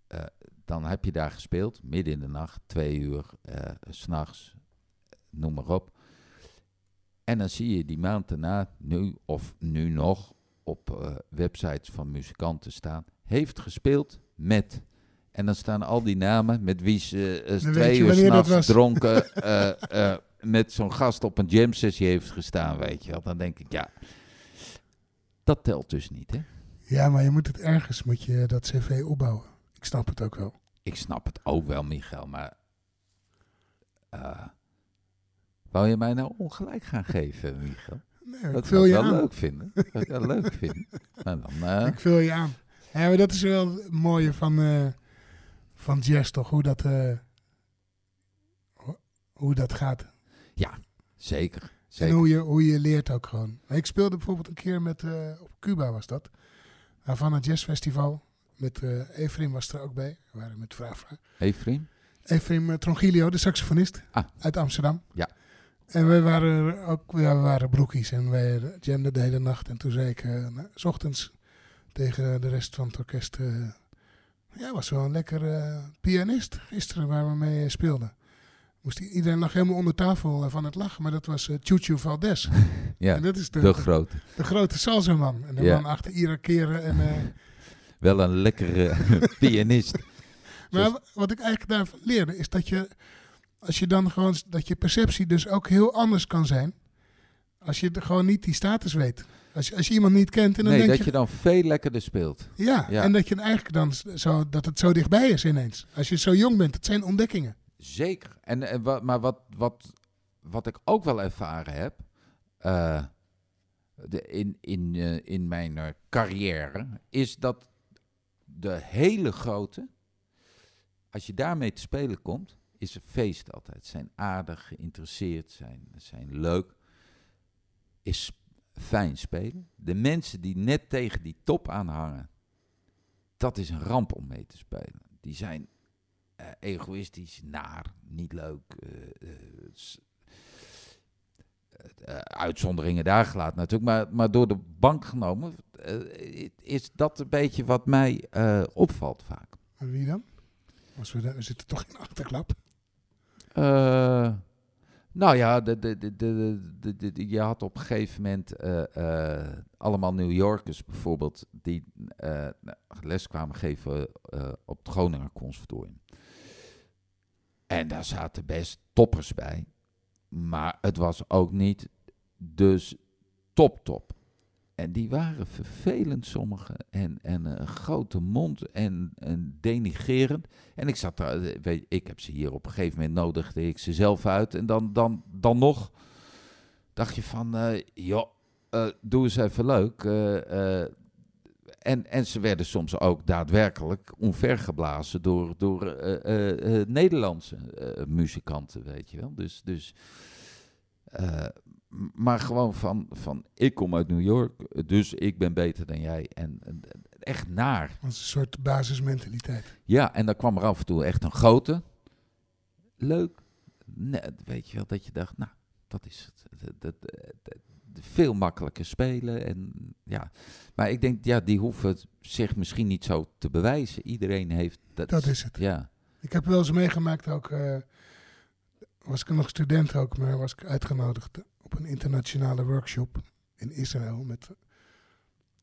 S2: Eh, dan heb je daar gespeeld, midden in de nacht, twee uur, eh, s s'nachts, noem maar op. En dan zie je die maand daarna, nu of nu nog, op eh, websites van muzikanten staan, heeft gespeeld met. En dan staan al die namen met wie ze
S1: weet
S2: twee uur s'nachts dronken eh, eh, met zo'n gast op een jam sessie heeft gestaan, weet je wel. Dan denk ik, ja, dat telt dus niet, hè.
S1: Ja, maar je moet het ergens, moet je dat cv opbouwen. Ik snap het ook wel.
S2: Ik snap het ook wel, Michael, maar... wou je mij nou ongelijk gaan geven, Michael?
S1: Nee,
S2: Dat
S1: ik vul je
S2: wel
S1: aan.
S2: leuk vinden. Dat ik wel leuk vinden. Maar dan, eh,
S1: Ik vul je aan. Ja, maar dat is wel het mooie van, eh, van jazz, toch? Hoe dat, eh, ho- hoe dat gaat.
S2: zeker,
S1: En hoe je, hoe je leert ook gewoon. Ik speelde bijvoorbeeld een keer met, op Cuba was dat. Havana Jazz Festival. Met Efrim was er ook bij. We waren met
S2: vriend?
S1: Efrim uh, Trongilio, de saxofonist
S2: Ah.
S1: uit Amsterdam.
S2: Ja.
S1: En wij waren ook, ja, we waren broekies en wij jamden de hele nacht. En toen zei ik, eh, nou, s ochtends tegen de rest van het orkest, eh, ja, was wel een lekker eh, pianist gisteren waar we mee speelden. Moest iedereen lag helemaal onder tafel van het lachen, maar dat was Chuchu Valdez.
S2: Ja,
S1: en dat is de,
S2: de
S1: de,
S2: grote.
S1: grote salsa-man. En de
S2: Ja.
S1: man achter Ira Keren. En,
S2: Wel een lekkere pianist.
S1: Maar
S2: Zoals-
S1: wat ik eigenlijk daarvan leerde is dat je, als je dan gewoon, dat je perceptie dus ook heel anders kan zijn. Als je gewoon niet die status weet. Als je, als je iemand niet kent en dan
S2: Nee,
S1: denk
S2: dat
S1: je,
S2: je dan veel lekkerder speelt.
S1: ja,
S2: Ja.
S1: en dat je eigenlijk dan zo, dat het zo dichtbij is ineens. Als je zo jong bent, het zijn ontdekkingen.
S2: Zeker. En, en maar wat, wat, wat ik ook wel ervaren heb, eh, de, in, in, eh, in mijn eh, carrière, is dat de hele grote, als je daarmee te spelen komt, is een feest altijd. Zijn aardig, geïnteresseerd, zijn, zijn leuk, is fijn spelen. De mensen die net tegen die top aanhangen, dat is een ramp om mee te spelen. Die zijn eh, egoïstisch, naar, niet leuk. eh, eh, uitzonderingen daar gelaten natuurlijk, maar, maar door de bank genomen is dat een beetje wat mij opvalt vaak.
S1: Wie dan? Als we, we zitten toch in de achterklap.
S2: Eh, nou ja, de, de, de, je had op een gegeven moment eh, eh, allemaal New Yorkers bijvoorbeeld die les kwamen geven op het Groninger Conservatorium. En daar zaten best toppers bij, maar het was ook niet dus top top. En die waren vervelend sommigen en, en een grote mond en, en denigerend. En ik zat daar, eh, ik heb ze hier op een gegeven moment nodigde ik ze zelf uit. En dan, dan, dan nog dacht je van, eh joh, eh, doe eens even leuk. en, en ze werden soms ook daadwerkelijk omvergeblazen door, door Nederlandse muzikanten, weet je wel. Dus, dus maar gewoon van, van, ik kom uit New York, dus ik ben beter dan jij. En, en echt naar.
S1: Dat is een soort basismentaliteit.
S2: Ja, en dan kwam er af en toe echt een grote. Leuk. Nee, weet je wel, dat je dacht, nou, dat is het. Dat- veel makkelijker spelen. En, ja. Maar ik denk, ja, die hoeven zich misschien niet zo te bewijzen. Iedereen heeft... Dat,
S1: Dat is het.
S2: Ja,
S1: Ik heb wel eens meegemaakt ook, eh, was ik nog student ook, maar was ik uitgenodigd op een internationale workshop in Israël met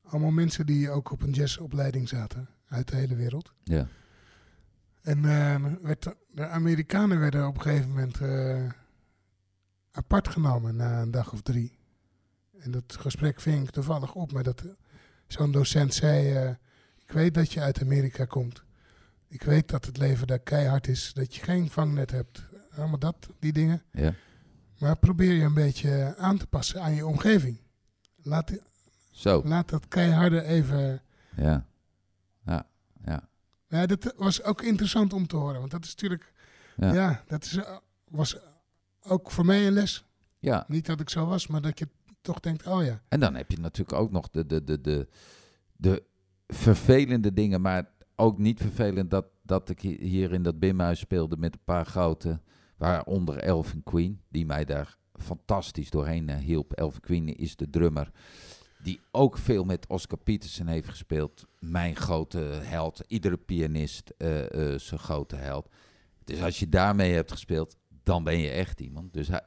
S1: allemaal mensen die ook op een jazzopleiding zaten uit de hele wereld.
S2: ja.
S1: En eh, werd de, Amerikanen werden op een gegeven moment eh, apart genomen na een dag of drie. En dat gesprek ving ik toevallig op, maar dat zo'n docent zei, eh, ik weet dat je uit Amerika komt. Ik weet dat het leven daar keihard is, dat je geen vangnet hebt. Allemaal dat, die dingen.
S2: ja.
S1: Maar probeer je een beetje aan te passen aan je omgeving. Laat,
S2: Zo,
S1: laat dat keiharde even...
S2: ja. Ja, ja.
S1: Ja, dat was ook interessant om te horen, want dat is natuurlijk... Ja,
S2: Ja.
S1: dat is, eh, was ook voor mij een les.
S2: Ja,
S1: Niet dat ik zo was, maar dat je toch denkt, oh ja.
S2: En dan heb je natuurlijk ook nog de, de, de, de, de vervelende dingen, maar ook niet vervelend dat, dat ik hi- hier in dat bimhuis speelde met een paar grote, waaronder Elvin Queen, die mij daar fantastisch doorheen eh, hielp. Elvin Queen is de drummer Die ook veel met Oscar Peterson heeft gespeeld. Mijn grote held. Iedere pianist eh, eh, zijn grote held. Dus als je daarmee hebt gespeeld, dan ben je echt iemand. Dus hij,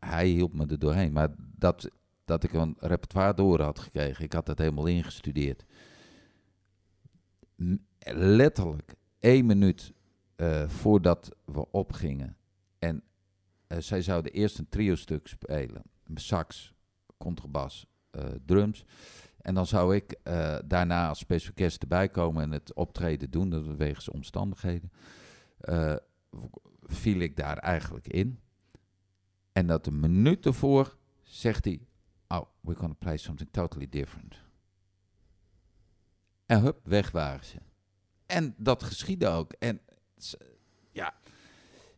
S2: hij hielp me er doorheen. Maar dat, dat ik een repertoire door had gekregen, ik had dat helemaal ingestudeerd. Letterlijk één minuut voordat we opgingen. Eh, zij zouden eerst een trio-stuk spelen. Sax, contrabas, eh, drums. En dan zou ik eh, daarna als special guest erbij komen en het optreden doen. Dat wegens omstandigheden. Viel ik daar eigenlijk in. En dat een minuut ervoor zegt hij... Oh, we're gonna play something totally different. En hup, weg waren ze. En dat geschiedde ook. En ja,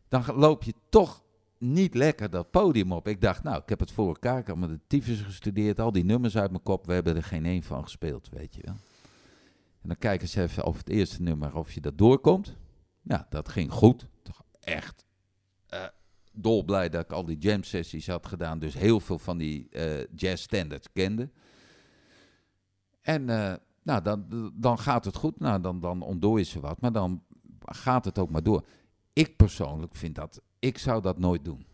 S2: dan loop je toch niet lekker dat podium op. Ik dacht, nou, ik heb het voor elkaar. Ik had met de tyfus gestudeerd, al die nummers uit mijn kop. We hebben er geen één van gespeeld, weet je wel. En dan kijken ze even over het eerste nummer, of je dat doorkomt. Ja, dat ging goed. Echt eh, dolblij dat ik al die jam sessies had gedaan. Dus heel veel van die eh, jazz standards kende. En eh, nou, dan, dan gaat het goed. Nou, dan, dan ontdooien ze wat. Maar dan gaat het ook maar door. Ik persoonlijk vind dat... Ik zou dat nooit doen.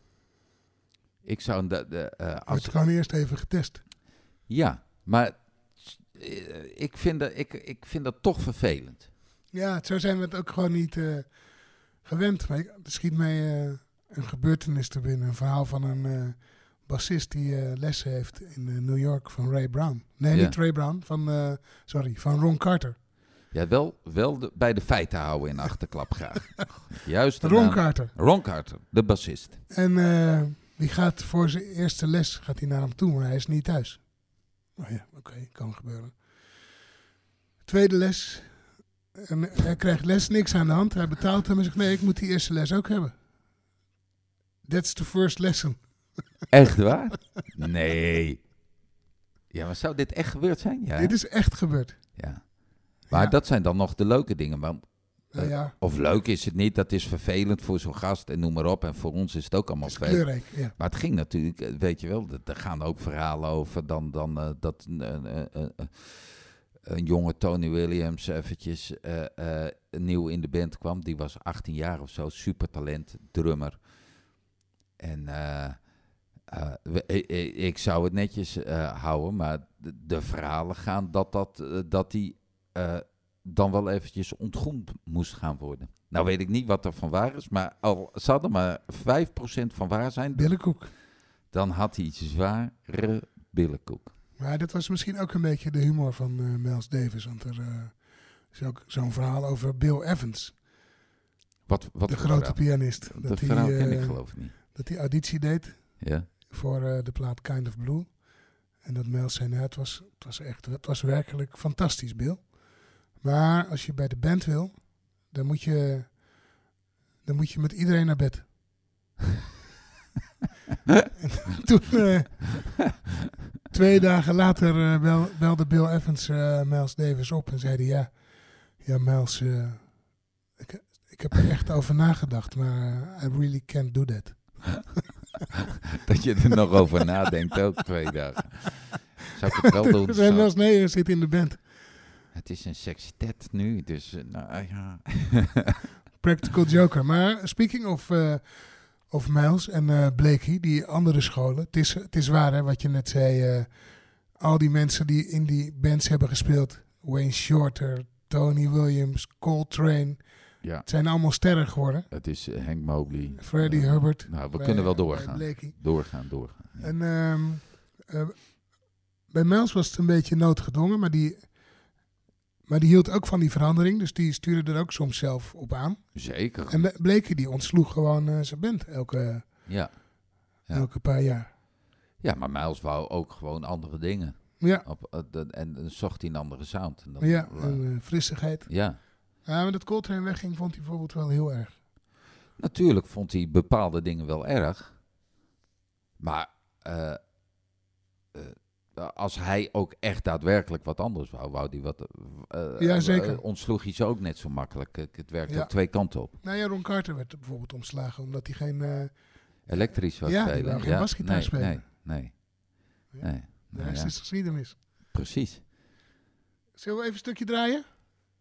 S2: Ik zou... De, de, eh,
S1: Wordt
S2: als,
S1: gewoon eerst even getest.
S2: ja, maar eh, ik vind, dat, ik, ik vind dat toch vervelend.
S1: Ja, zo zijn we het ook gewoon niet eh, gewend. Maar ik- er schiet mij een gebeurtenis te binnen. Een verhaal van een bassist die lessen heeft in New York van Ray Brown. Nee,
S2: Ja.
S1: niet Ray Brown. Van, sorry, van Ron Carter.
S2: Ja, wel, wel de- bij de feiten houden in achterklap graag. Juist. de
S1: Ron. Carter.
S2: Ron Carter, de bassist.
S1: En eh, die gaat voor zijn eerste les gaat hij naar hem toe, maar hij is niet thuis. Nou ja, oké, kan gebeuren. Tweede les. En hij krijgt les, niks aan de hand. Hij betaalt hem en zegt, nee, ik moet die eerste les ook hebben. That's the first lesson.
S2: Echt waar? Nee. Ja, maar zou dit echt gebeurd zijn? Ja.
S1: Dit is echt gebeurd.
S2: ja. Maar
S1: Ja.
S2: dat zijn dan nog de leuke dingen. Maar,
S1: Nou ja,
S2: of leuk is het niet, dat is vervelend voor zo'n gast en noem maar op. En voor ons is het ook allemaal vervelend.
S1: Ja.
S2: Maar het ging natuurlijk, eh, weet je wel, er gaan ook verhalen over dan, dan eh, dat een, jonge Tony Williams eventjes eh, eh, nieuw in de band kwam. Die was 18 jaar of zo, supertalent, drummer. En eh, eh, ik, zou het netjes eh, houden, maar de, de verhalen gaan dat, dat, eh, dat die eh, dan wel eventjes ontgroend moest gaan worden. Nou weet ik niet wat er van waar is, maar al zou er maar 5% van waar zijn,
S1: Billenkoek.
S2: dan had hij zware billenkoek.
S1: Maar dat was misschien ook een beetje de humor van eh Miles Davis. Want er eh, is ook zo'n verhaal over Bill Evans,
S2: Wat, wat
S1: de grote
S2: verhaal?
S1: pianist.
S2: Dat,
S1: Dat
S2: verhaal ken ik geloof ik niet.
S1: dat hij auditie deed
S2: Ja?
S1: voor de plaat Kind of Blue. En dat Miles zei, nou, het was, het was echt, het was werkelijk fantastisch, Bill. Maar als je bij de band wil, dan moet je, dan moet je met iedereen naar bed. en toen, eh, twee dagen later, eh, bel- belde Bill Evans eh, Miles Davis op en zei hij, ja, ja Miles, eh, ik, ik heb er echt over nagedacht, maar eh, I really can't do that.
S2: Dat je er nog over nadenkt, ook twee dagen. Zou ik het wel doen?
S1: Nee, zit in de band.
S2: Het is een sexy tet nu, dus eh, nou ja.
S1: Practical Joker. Maar speaking of, eh of Miles en eh Blakey, die andere scholen. Het is, het is waar hè, wat je net zei. al die mensen die in die bands hebben gespeeld. Wayne Shorter, Tony Williams, Coltrane.
S2: ja,
S1: Het zijn allemaal sterren geworden.
S2: het is Hank Mobley.
S1: Freddie Hubbard.
S2: Nou, we
S1: bij-
S2: kunnen wel doorgaan. Doorgaan, doorgaan. ja.
S1: En ehm, eh, bij Miles was het een beetje noodgedwongen, maar die, maar die hield ook van die verandering. Dus die stuurde er ook soms zelf op aan.
S2: Zeker.
S1: En Blakey die ontsloeg gewoon eh, zijn band elke,
S2: Ja. Ja.
S1: elke paar jaar.
S2: ja, maar Miles wou ook gewoon andere dingen.
S1: Ja,
S2: Op, eh, de- en dan zocht hij een andere sound. En dan,
S1: ja
S2: eh,
S1: en frissigheid.
S2: ja.
S1: Ja, maar dat Coltrane wegging vond hij bijvoorbeeld wel heel erg.
S2: Natuurlijk vond hij bepaalde dingen wel erg. Maar als hij ook echt daadwerkelijk wat anders wou, wou hij wat. eh,
S1: Ja,
S2: eh,
S1: zeker.
S2: eh, ontsloeg hij ze ook net zo makkelijk. Het het werkt
S1: Ja.
S2: ook twee kanten op.
S1: Nou ja, Ron Carter werd bijvoorbeeld ontslagen omdat hij geen...
S2: Elektrisch was
S1: Ja, die
S2: spelen.
S1: geen basgitaar
S2: nee,
S1: spelen.
S2: Nee, nee.
S1: Ja.
S2: nee.
S1: de
S2: Nou
S1: rest
S2: ja.
S1: is geschiedenis.
S2: precies.
S1: Zullen we even een stukje draaien?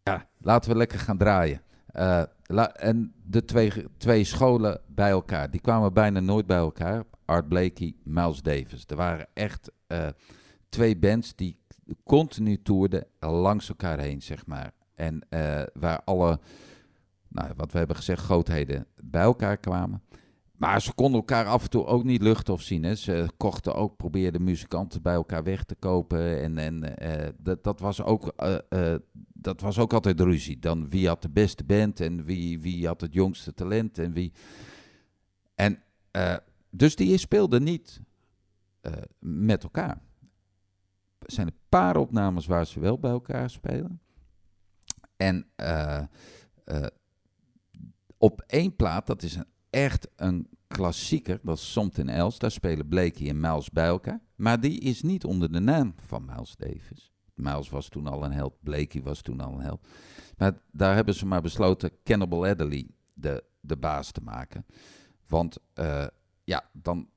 S2: Ja, laten we lekker gaan draaien. Uh, la en de twee, twee scholen bij elkaar, die kwamen bijna nooit bij elkaar. Art Blakey, Miles Davis. Er waren echt uh, twee bands die continu toerden langs elkaar heen, zeg maar. En uh, waar alle, nou, wat we hebben gezegd, grootheden bij elkaar kwamen. Maar ze konden elkaar af en toe ook niet luchten of zien. Hè. Ze kochten ook, probeerden muzikanten bij elkaar weg te kopen. En, en uh, dat, dat, was ook, uh, dat was ook altijd ruzie. Dan wie had de beste band en wie, wie had het jongste talent en wie... En dus die speelden niet met elkaar. Zijn een paar opnames waar ze wel bij elkaar spelen. En op één plaat, dat is echt een klassieker, dat is Something Else. Daar spelen Blakey en Miles bij elkaar. Maar die is niet onder de naam van Miles Davis. Miles was toen al een held, Blakey was toen al een held. Maar daar hebben ze maar besloten Cannibal Adderley de, de baas te maken. Want uh, ja, dan,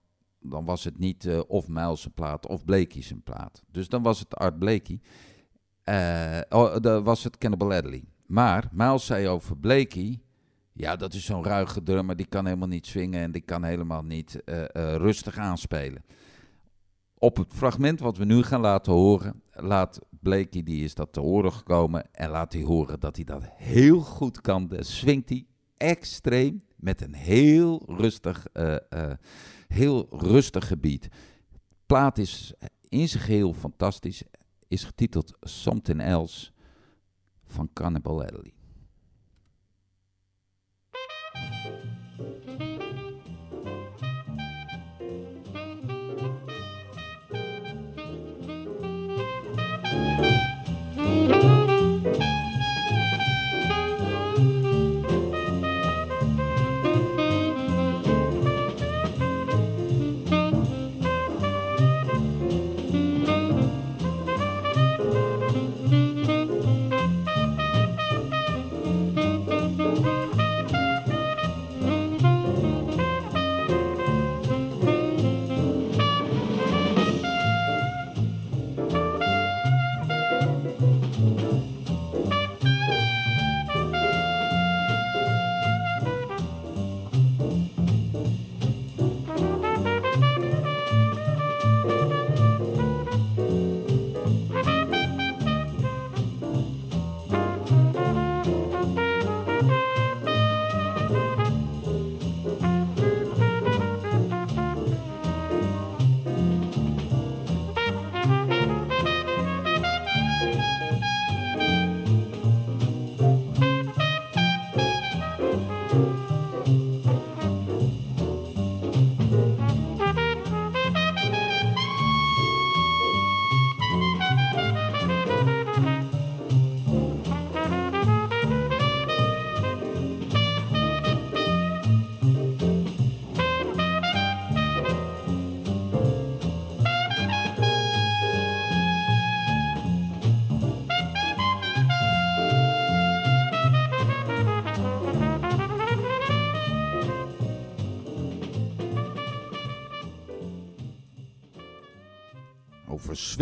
S2: dan was het niet uh, of Miles zijn plaat of Blakey zijn plaat. Dus dan was het Art Blakey. Uh, oh, dan was het Cannibal Adderley. Maar Miles zei over Blakey... Ja, dat is zo'n ruige drummer, die kan helemaal niet swingen en die kan helemaal niet uh, rustig aanspelen. Op het fragment wat we nu gaan laten horen, laat Blakey, die is dat te horen gekomen, en laat hij horen dat hij dat heel goed kan. Dan swingt hij extreem met een heel rustig, heel rustig gebied. Plaat is in zijn geheel fantastisch, is getiteld Something Else van Cannibal Adderley.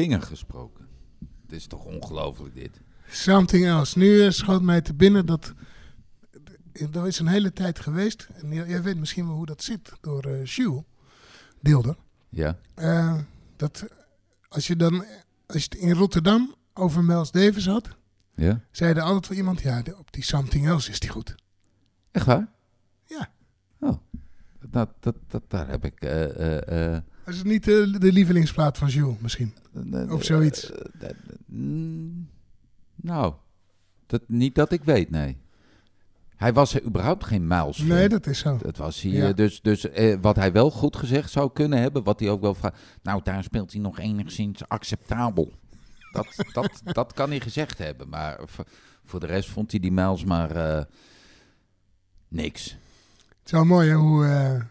S2: Swingen gesproken. Het is toch ongelooflijk dit.
S1: Something else. Nu uh, schoot mij te binnen dat... Er is een hele tijd geweest. En jij weet misschien wel hoe dat zit. Door uh, Jules Deelder.
S2: Ja.
S1: Uh, dat als je dan... Als je het in Rotterdam over Miles Davis had...
S2: Ja.
S1: Zei er altijd wel iemand... Ja, op die Something else is die goed.
S2: Echt waar?
S1: Ja.
S2: Oh. Dat, dat, dat, daar heb ik... Uh,
S1: is het niet de, de lievelingsplaat van Jules misschien? Of zoiets?
S2: nou, dat, niet dat ik weet, nee. Hij was er überhaupt geen Miles fan.
S1: Nee, dat is zo.
S2: Dat was hier. Ja. Dus, dus eh, wat hij wel goed gezegd zou kunnen hebben, wat hij ook wel vraagt. Nou, daar speelt hij nog enigszins acceptabel. Dat, dat, dat kan hij gezegd hebben. Maar voor, voor de rest vond hij die Miles maar uh, niks.
S1: Het is wel mooi hè, hoe, uh,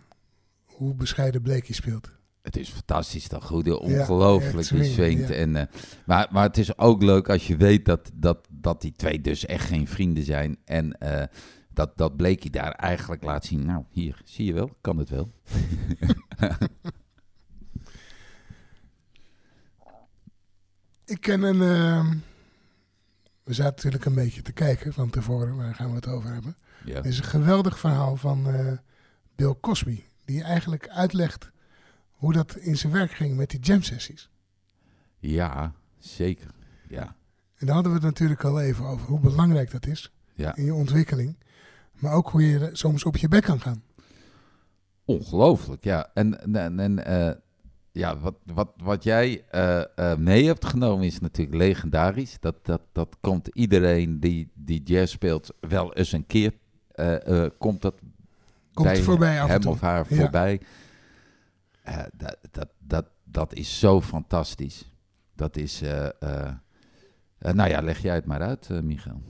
S1: hoe bescheiden Blakey speelt.
S2: Het is fantastisch dat goede, ongelooflijk ja, die swingt. Ja. En, uh, maar, maar het is ook leuk als je weet dat, dat, dat die twee dus echt geen vrienden zijn. En uh, dat, dat Blakey daar eigenlijk laat zien. Nou, hier, zie je wel, kan het wel.
S1: Ik ken een... ehm, we zaten natuurlijk een beetje te kijken van tevoren, waar gaan we het over hebben.
S2: Ja.
S1: Er is een geweldig verhaal van eh, Bill Cosby. Die eigenlijk uitlegt hoe dat in zijn werk ging met die jam sessies.
S2: ja, zeker. Ja,
S1: En daar hadden we het natuurlijk al even over. Hoe belangrijk dat is
S2: ja.
S1: in je ontwikkeling. Maar ook hoe je soms op je bek kan gaan.
S2: Ongelooflijk, ja. En, en, en eh, ja, wat, wat, wat jij eh, eh, mee hebt genomen is natuurlijk legendarisch. Dat, dat, dat komt iedereen die, die jazz speelt wel eens een keer. komt dat
S1: Komt
S2: bij
S1: voorbij
S2: hem of haar
S1: Ja.
S2: voorbij. Eh, dat, dat, dat, dat is zo fantastisch. Dat is... eh, eh, nou ja, leg jij het maar uit, Michael.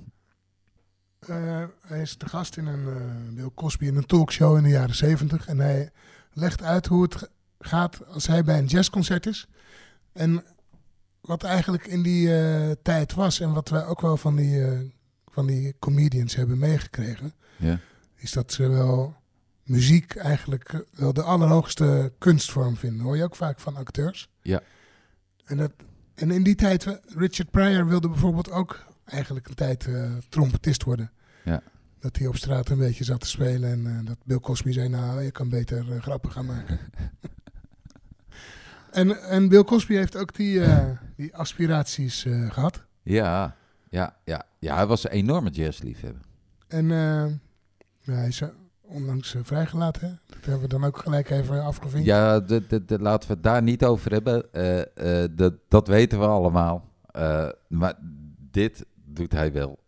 S1: Hij is de gast in een Bill Cosby in een talkshow in de jaren zeventig. En hij legt uit hoe het gaat als hij bij een jazzconcert is. En wat eigenlijk in die tijd was en wat wij ook wel van die, van die comedians hebben meegekregen.
S2: Ja.
S1: Is dat ze wel muziek eigenlijk eh, wel de allerhoogste kunstvorm vinden. Hoor je ook vaak van acteurs.
S2: Ja.
S1: En, dat, en in die tijd, eh, Richard Pryor wilde bijvoorbeeld ook eigenlijk een tijd eh, trompetist worden.
S2: Ja.
S1: Dat hij op straat een beetje zat te spelen en dat Bill Cosby zei, nou, je kan beter grappen gaan maken. en, en Bill Cosby heeft ook die, die aspiraties eh, gehad.
S2: Ja, ja, ja. Ja, hij was een enorme jazzliefhebber.
S1: En ja, hij is onlangs eh, vrijgelaten. Hè? Dat hebben we dan ook gelijk even afgevinkt.
S2: Ja, de, de, de- laten we het daar niet over hebben. Eh, eh, dat, dat weten we allemaal. Eh, maar dit doet hij wel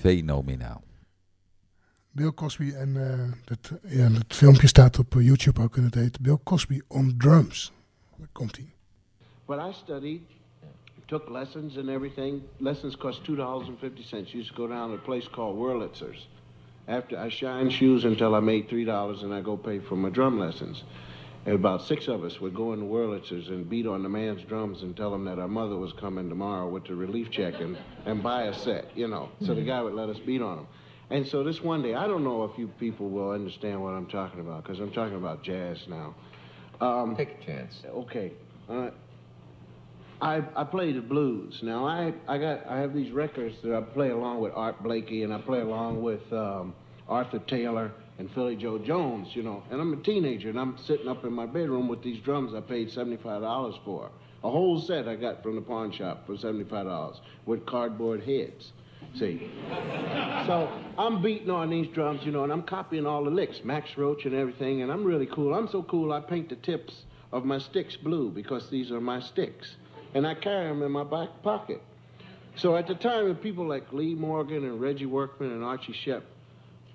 S2: fenomenaal.
S1: Bill Cosby en eh, dat, ja, dat filmpje staat op YouTube ook en het heet Bill Cosby on Drums. Daar komt hij.
S3: But I studied, took lessons and everything. Lessons cost two dollars and fifty cents. Used to go down to a place called Wurlitzer's. After I shine shoes until I made three dollars, and I go pay for my drum lessons. And about six of us would go into Wurlitzer's and beat on the man's drums and tell him that our mother was coming tomorrow with the relief check and, and buy a set, you know. So the guy would let us beat on him. And so this one day, I don't know if you people will understand what I'm talking about because I'm talking about jazz now. Um,
S4: Take a chance.
S3: Okay. Uh, I I play the blues. Now I I got I have these records that I play along with Art Blakey and I play along with um, Arthur Taylor and Philly Joe Jones. You know, and I'm a teenager and I'm sitting up in my bedroom with these drums I paid seventy five dollars for. A whole set I got from the pawn shop for seventy five dollars with cardboard heads. See. So I'm beating on these drums, you know, and I'm copying all the licks, Max Roach and everything, and I'm really cool. I'm so cool I paint the tips of my sticks blue because these are my sticks. And I carry them in my back pocket. So at the time, people like Lee Morgan and Reggie Workman and Archie Shepp,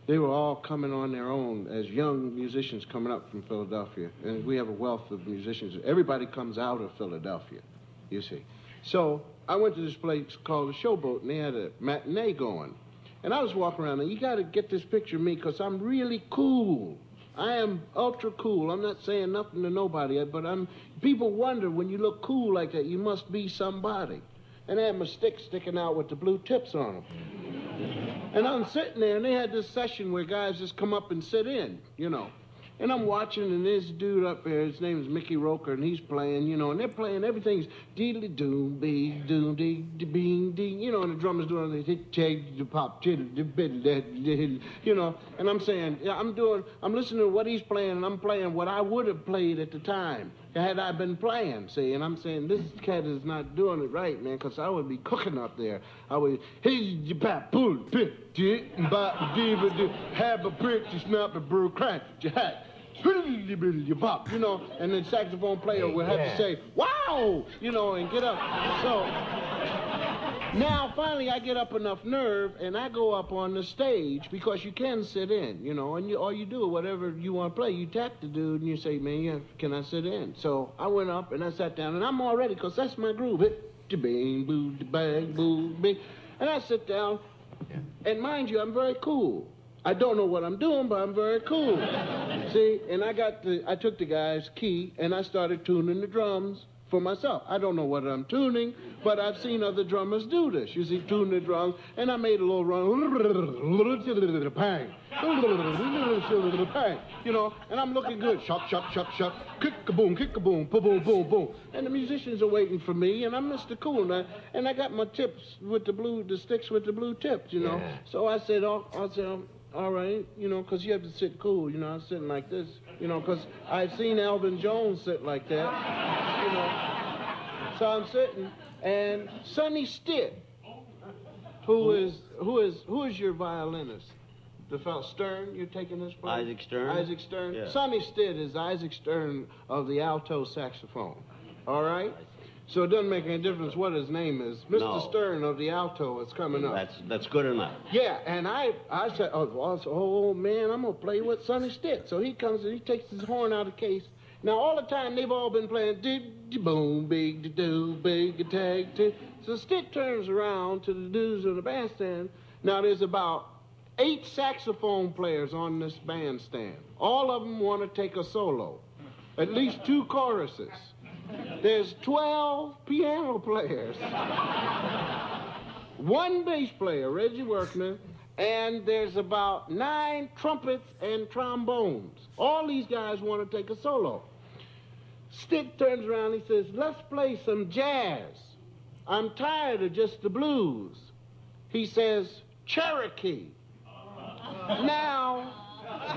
S3: they were all coming on their own as young musicians coming up from Philadelphia. And we have a wealth of musicians. Everybody comes out of Philadelphia, you see. So I went to this place called the Showboat, and they had a matinee going. And I was walking around, and you got to get this picture of me because I'm really cool. I am ultra cool. I'm not saying nothing to nobody, but I'm. People wonder when you look cool like that, you must be somebody. And I had my stick sticking out with the blue tips on them. And I'm sitting there, and they had this session where guys just come up and sit in, you know. And I'm watching, and this dude up there, his name is Mickey Roker, and he's playing, you know, and they're playing everything's deedly doom, be doom, dee, dee, bing, ding, you know, and the drummer's doing the hit, tag, the pop, you know, and I'm saying, I'm doing, I'm listening to what he's playing, and I'm playing what I would have played at the time had I been playing, see, and I'm saying this cat is not doing it right, man, because I would be cooking up there. I would, hey, you pull, pit, dit, bop, give it, have a brick, you snap a brew, crack, your hat. You bop, you know, and the saxophone player would have to say, "Wow," you know, and get up. So now, finally, I get up enough nerve and I go up on the stage because you can sit in, you know, and you, all you do, whatever you want to play, you tap the dude and you say, man, yeah, can I sit in? So I went up and I sat down and I'm all ready because that's my groove. Hit, the bang, boo, the bang, boo, bing. And I sit down and mind you, I'm very cool. I don't know what I'm doing, but I'm very cool. See, and I got the, I took the guy's key and I started tuning the drums for myself. I don't know what I'm tuning, but I've seen other drummers do this. You see, tune the drums, and I made a little run, you know, and I'm looking good. Shuck, shuck, shuck, shuck, kick a boom, kick a boom, boom, boom, boom, boom, and the musicians are waiting for me, and I'm Mr. Cool now, and I got my tips with the blue, the sticks with the blue tips, you know.
S4: Yeah.
S3: So I said, oh, I said. um, all right, you know, 'cause you have to sit cool, you know, I'm sitting like this, you know, 'cause I've seen Alvin Jones sit like that, know. So I'm sitting, and Sonny Stitt, who is who is who is your violinist? The fellow Stern, you're taking this place?
S4: Isaac Stern?
S3: Isaac Stern.
S4: Yeah.
S3: Sonny Stitt is Isaac Stern of the alto saxophone. All right. So it doesn't make any difference what his name is. Mr.
S4: No.
S3: Stern of the alto is coming up.
S4: That's that's good enough.
S3: Yeah, and I, I said, oh, well, I said, oh man, I'm gonna play with Sonny Stitt. So he comes and he takes his horn out of the case. Now all the time they've all been playing boom, big do, big tag. ti. So Stitt turns around to the dudes in the bandstand. Now there's about eight saxophone players on this bandstand. All of them want to take a solo, at least two choruses. There's 12 piano players one bass player, Reggie Workman, and there's about nine trumpets and trombones. All these guys want to take a solo. Stick turns around, he says, Let's play some jazz. I'm tired of just the blues. He says, Cherokee. now,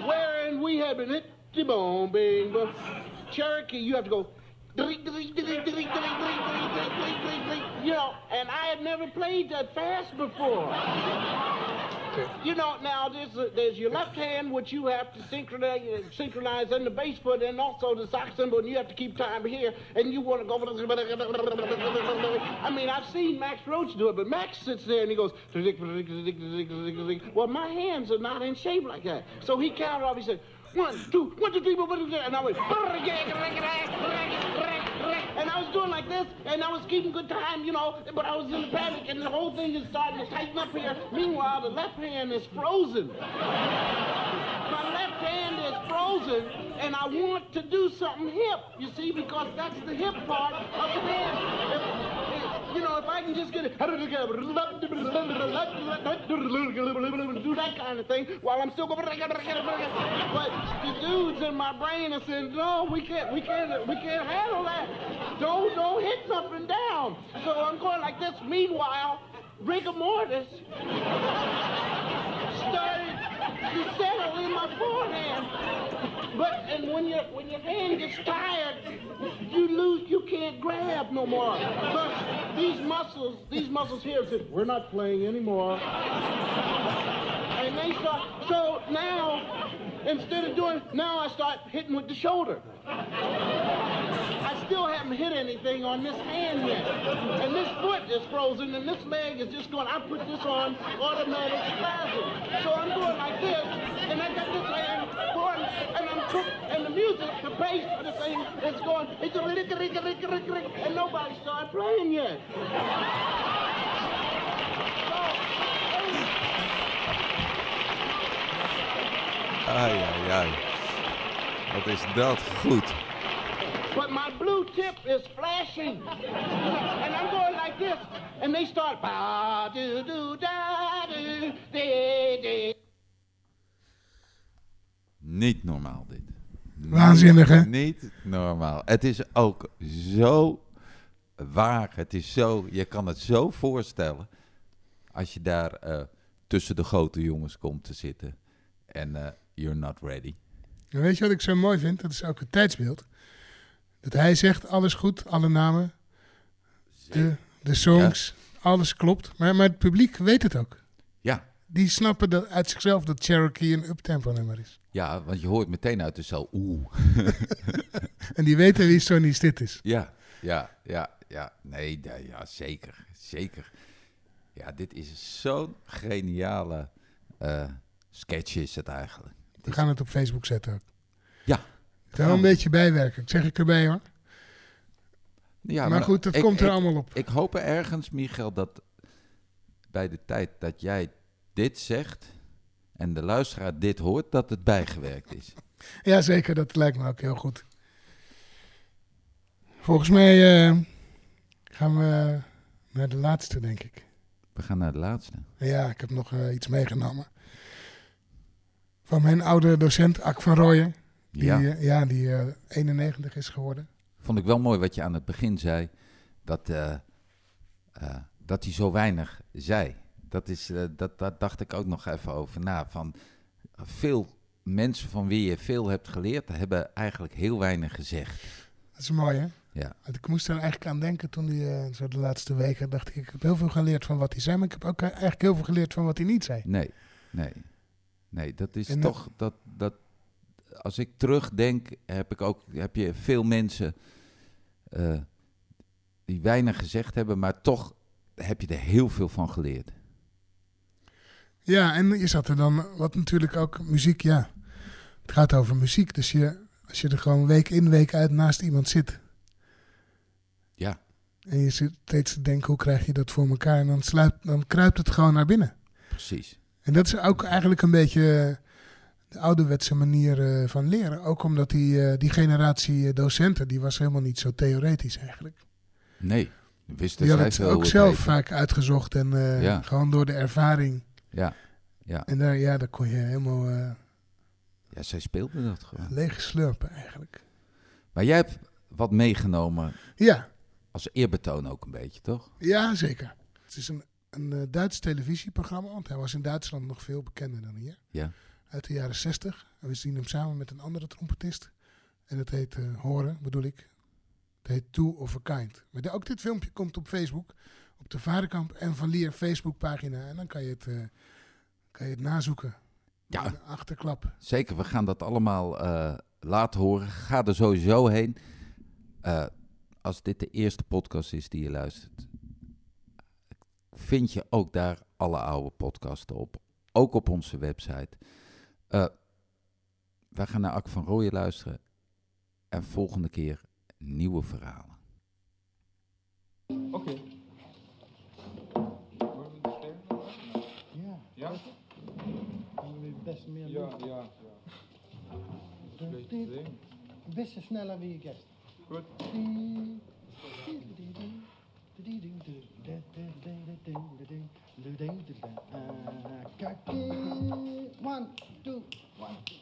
S3: wherein we have been hit the bone, bing, bong. Cherokee, you have to go. You know, and I had never played that fast before. You know, now there's a, there's your left hand, which you have to synchronize, synchronize in the bass foot, and also the sock cymbal, and you have to keep time here, and you want to go. I mean, I've seen Max Roach do it, but Max sits there and he goes. Well, my hands are not in shape like that, so he counted off. He said. One, two, one, two, three, four, five, six, and I went, and I was doing like this, and I was keeping good time, you know, but I was in a panic, and the whole thing is starting to tighten up here. Meanwhile, the left hand is frozen. My left hand is frozen, and I want to do something hip, you see, because that's the hip part of the hand. I can just get it, do that kind of thing while I'm still going. But the dudes in my brain are saying, no, we can't, we can't, we can't handle that. Don't, don't hit something down. So I'm going like this. Meanwhile, rigor mortis to settle in my forehand. But and when your when your hand gets tired, you lose. You can't grab no more. But these muscles, these muscles here said, "We're not playing anymore." And they start. So now, instead of doing, now I start hitting with the shoulder. I still haven't hit anything on this hand yet. And this foot is frozen, and this leg is just going, I put this on automatic spasm. So I'm going like this, and I got this hand going, and I'm cook, and the music, the bass of the thing is going, it's a rick, rick, rick, rick, rick, and nobody started playing yet.
S2: Ai, ai, ai. Wat is dat goed.
S3: But my blue tip is flashing. and I'm going like this. And they start ba do do da do de de.
S2: Niet normaal dit.
S1: Waanzinnig, hè?
S2: Niet normaal. Het is ook zo waar. Het is zo, je kan het zo voorstellen als je daar eh, tussen de grote jongens komt te zitten en eh, you're not ready.
S1: En weet je wat ik zo mooi vind? Dat is ook het tijdsbeeld. Dat hij zegt, alles goed, alle namen, de, de songs, alles klopt. Maar, maar het publiek weet het ook.
S2: Ja,
S1: Die snappen dat uit zichzelf dat Cherokee een uptempo nummer is.
S2: ja, want je hoort meteen uit de cel, oeh.
S1: En die weten wie Sonny Stitt is.
S2: Ja, ja, ja, ja. Nee, ja, ja, zeker, zeker. Ja, dit is zo'n geniale eh, sketch is het eigenlijk.
S1: We gaan het op Facebook zetten ook.
S2: Ja.
S1: Ik ga wel een beetje bijwerken. Ik zeg ik erbij hoor.
S2: Ja,
S1: maar goed, dat
S2: ik-
S1: komt er
S2: ik-
S1: allemaal op.
S2: Ik hoop ergens, Michael, dat bij de tijd dat jij dit zegt en de luisteraar dit hoort, dat het bijgewerkt is.
S1: Ja, zeker. Dat lijkt me ook heel goed. Volgens mij eh, gaan we naar de laatste, denk ik.
S2: We gaan naar de laatste.
S1: Ja, ik heb nog eh, iets meegenomen. Van mijn oude docent, Ak van Rooyen. Die,
S2: Ja,
S1: ja. ja, die eh, 91 is geworden.
S2: vond ik wel mooi wat je aan het begin zei. Dat, eh, eh, dat hij zo weinig zei. Dat, is, eh, dat, dat dacht ik ook nog even over na. Van veel mensen van wie je veel hebt geleerd, hebben eigenlijk heel weinig gezegd.
S1: Dat is mooi, hè?
S2: Ja.
S1: Ik moest er eigenlijk aan denken toen eh, zo de laatste weken, dacht ik, ik heb heel veel geleerd van wat hij zei, maar ik heb ook eh, eigenlijk heel veel geleerd van wat hij niet zei.
S2: Nee, nee. Nee, dat is
S1: En, eh,
S2: toch dat, dat. Als ik terugdenk, heb ik ook heb je veel mensen eh, die weinig gezegd hebben, maar toch heb je er heel veel van geleerd.
S1: Ja, en je zat er dan, wat natuurlijk ook muziek, ja. Het gaat over muziek, dus je, als je er gewoon week in, week uit naast iemand zit.
S2: Ja.
S1: En je zit steeds te denken, hoe krijg je dat voor elkaar? En dan, sluipt, dan kruipt het gewoon naar binnen.
S2: Precies.
S1: En dat is ook eigenlijk een beetje de ouderwetse manier eh, van leren. Ook omdat die, eh, die generatie eh, docenten, die was helemaal niet zo theoretisch eigenlijk.
S2: Nee, wisten
S1: Die
S2: zij
S1: hadden het ook zelf vaak uitgezocht en
S2: Ja.
S1: gewoon door de ervaring.
S2: Ja, ja.
S1: En daar, ja, daar kon je helemaal
S2: ja, zij speelden dat gewoon.
S1: leeg slurpen eigenlijk.
S2: Maar jij hebt wat meegenomen
S1: Ja,
S2: als eerbetoon ook een beetje, toch?
S1: ja zeker. Het is een, een eh, Duits televisieprogramma, want hij was in Duitsland nog veel bekender dan hier.
S2: Ja.
S1: Uit de jaren 60. En we zien hem samen met een andere trompetist. En het heet eh, Horen, bedoel ik. Het heet Two of a Kind. Maar de- ook dit filmpje komt op Facebook. Op de Varenkamp en Van Lier Facebookpagina. En dan kan je het, eh, kan je het nazoeken.
S2: Ja.
S1: Achterklap.
S2: Zeker, we gaan dat allemaal laten horen. Ga er sowieso heen. Als dit de eerste podcast is die je luistert, vind je ook daar alle oude podcasten op. Ook op onze website. Eh, wij gaan naar Ak van Rooyen luisteren. En volgende keer nieuwe verhalen.
S4: Oké. Spelen?
S5: Ja,
S4: Ja?
S5: dan wil je best meer
S4: Ja,
S5: doen.
S4: ja, ja. Slecht
S5: dit.
S4: ding.
S5: Een beetje sneller wie je guest.
S4: Goed.
S5: One, two, one, two.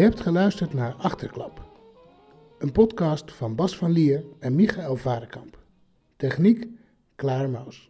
S1: Je hebt geluisterd naar Achterklap. Een podcast van Bas van Lier en Michael Varenkamp. Techniek, Klaar Maus.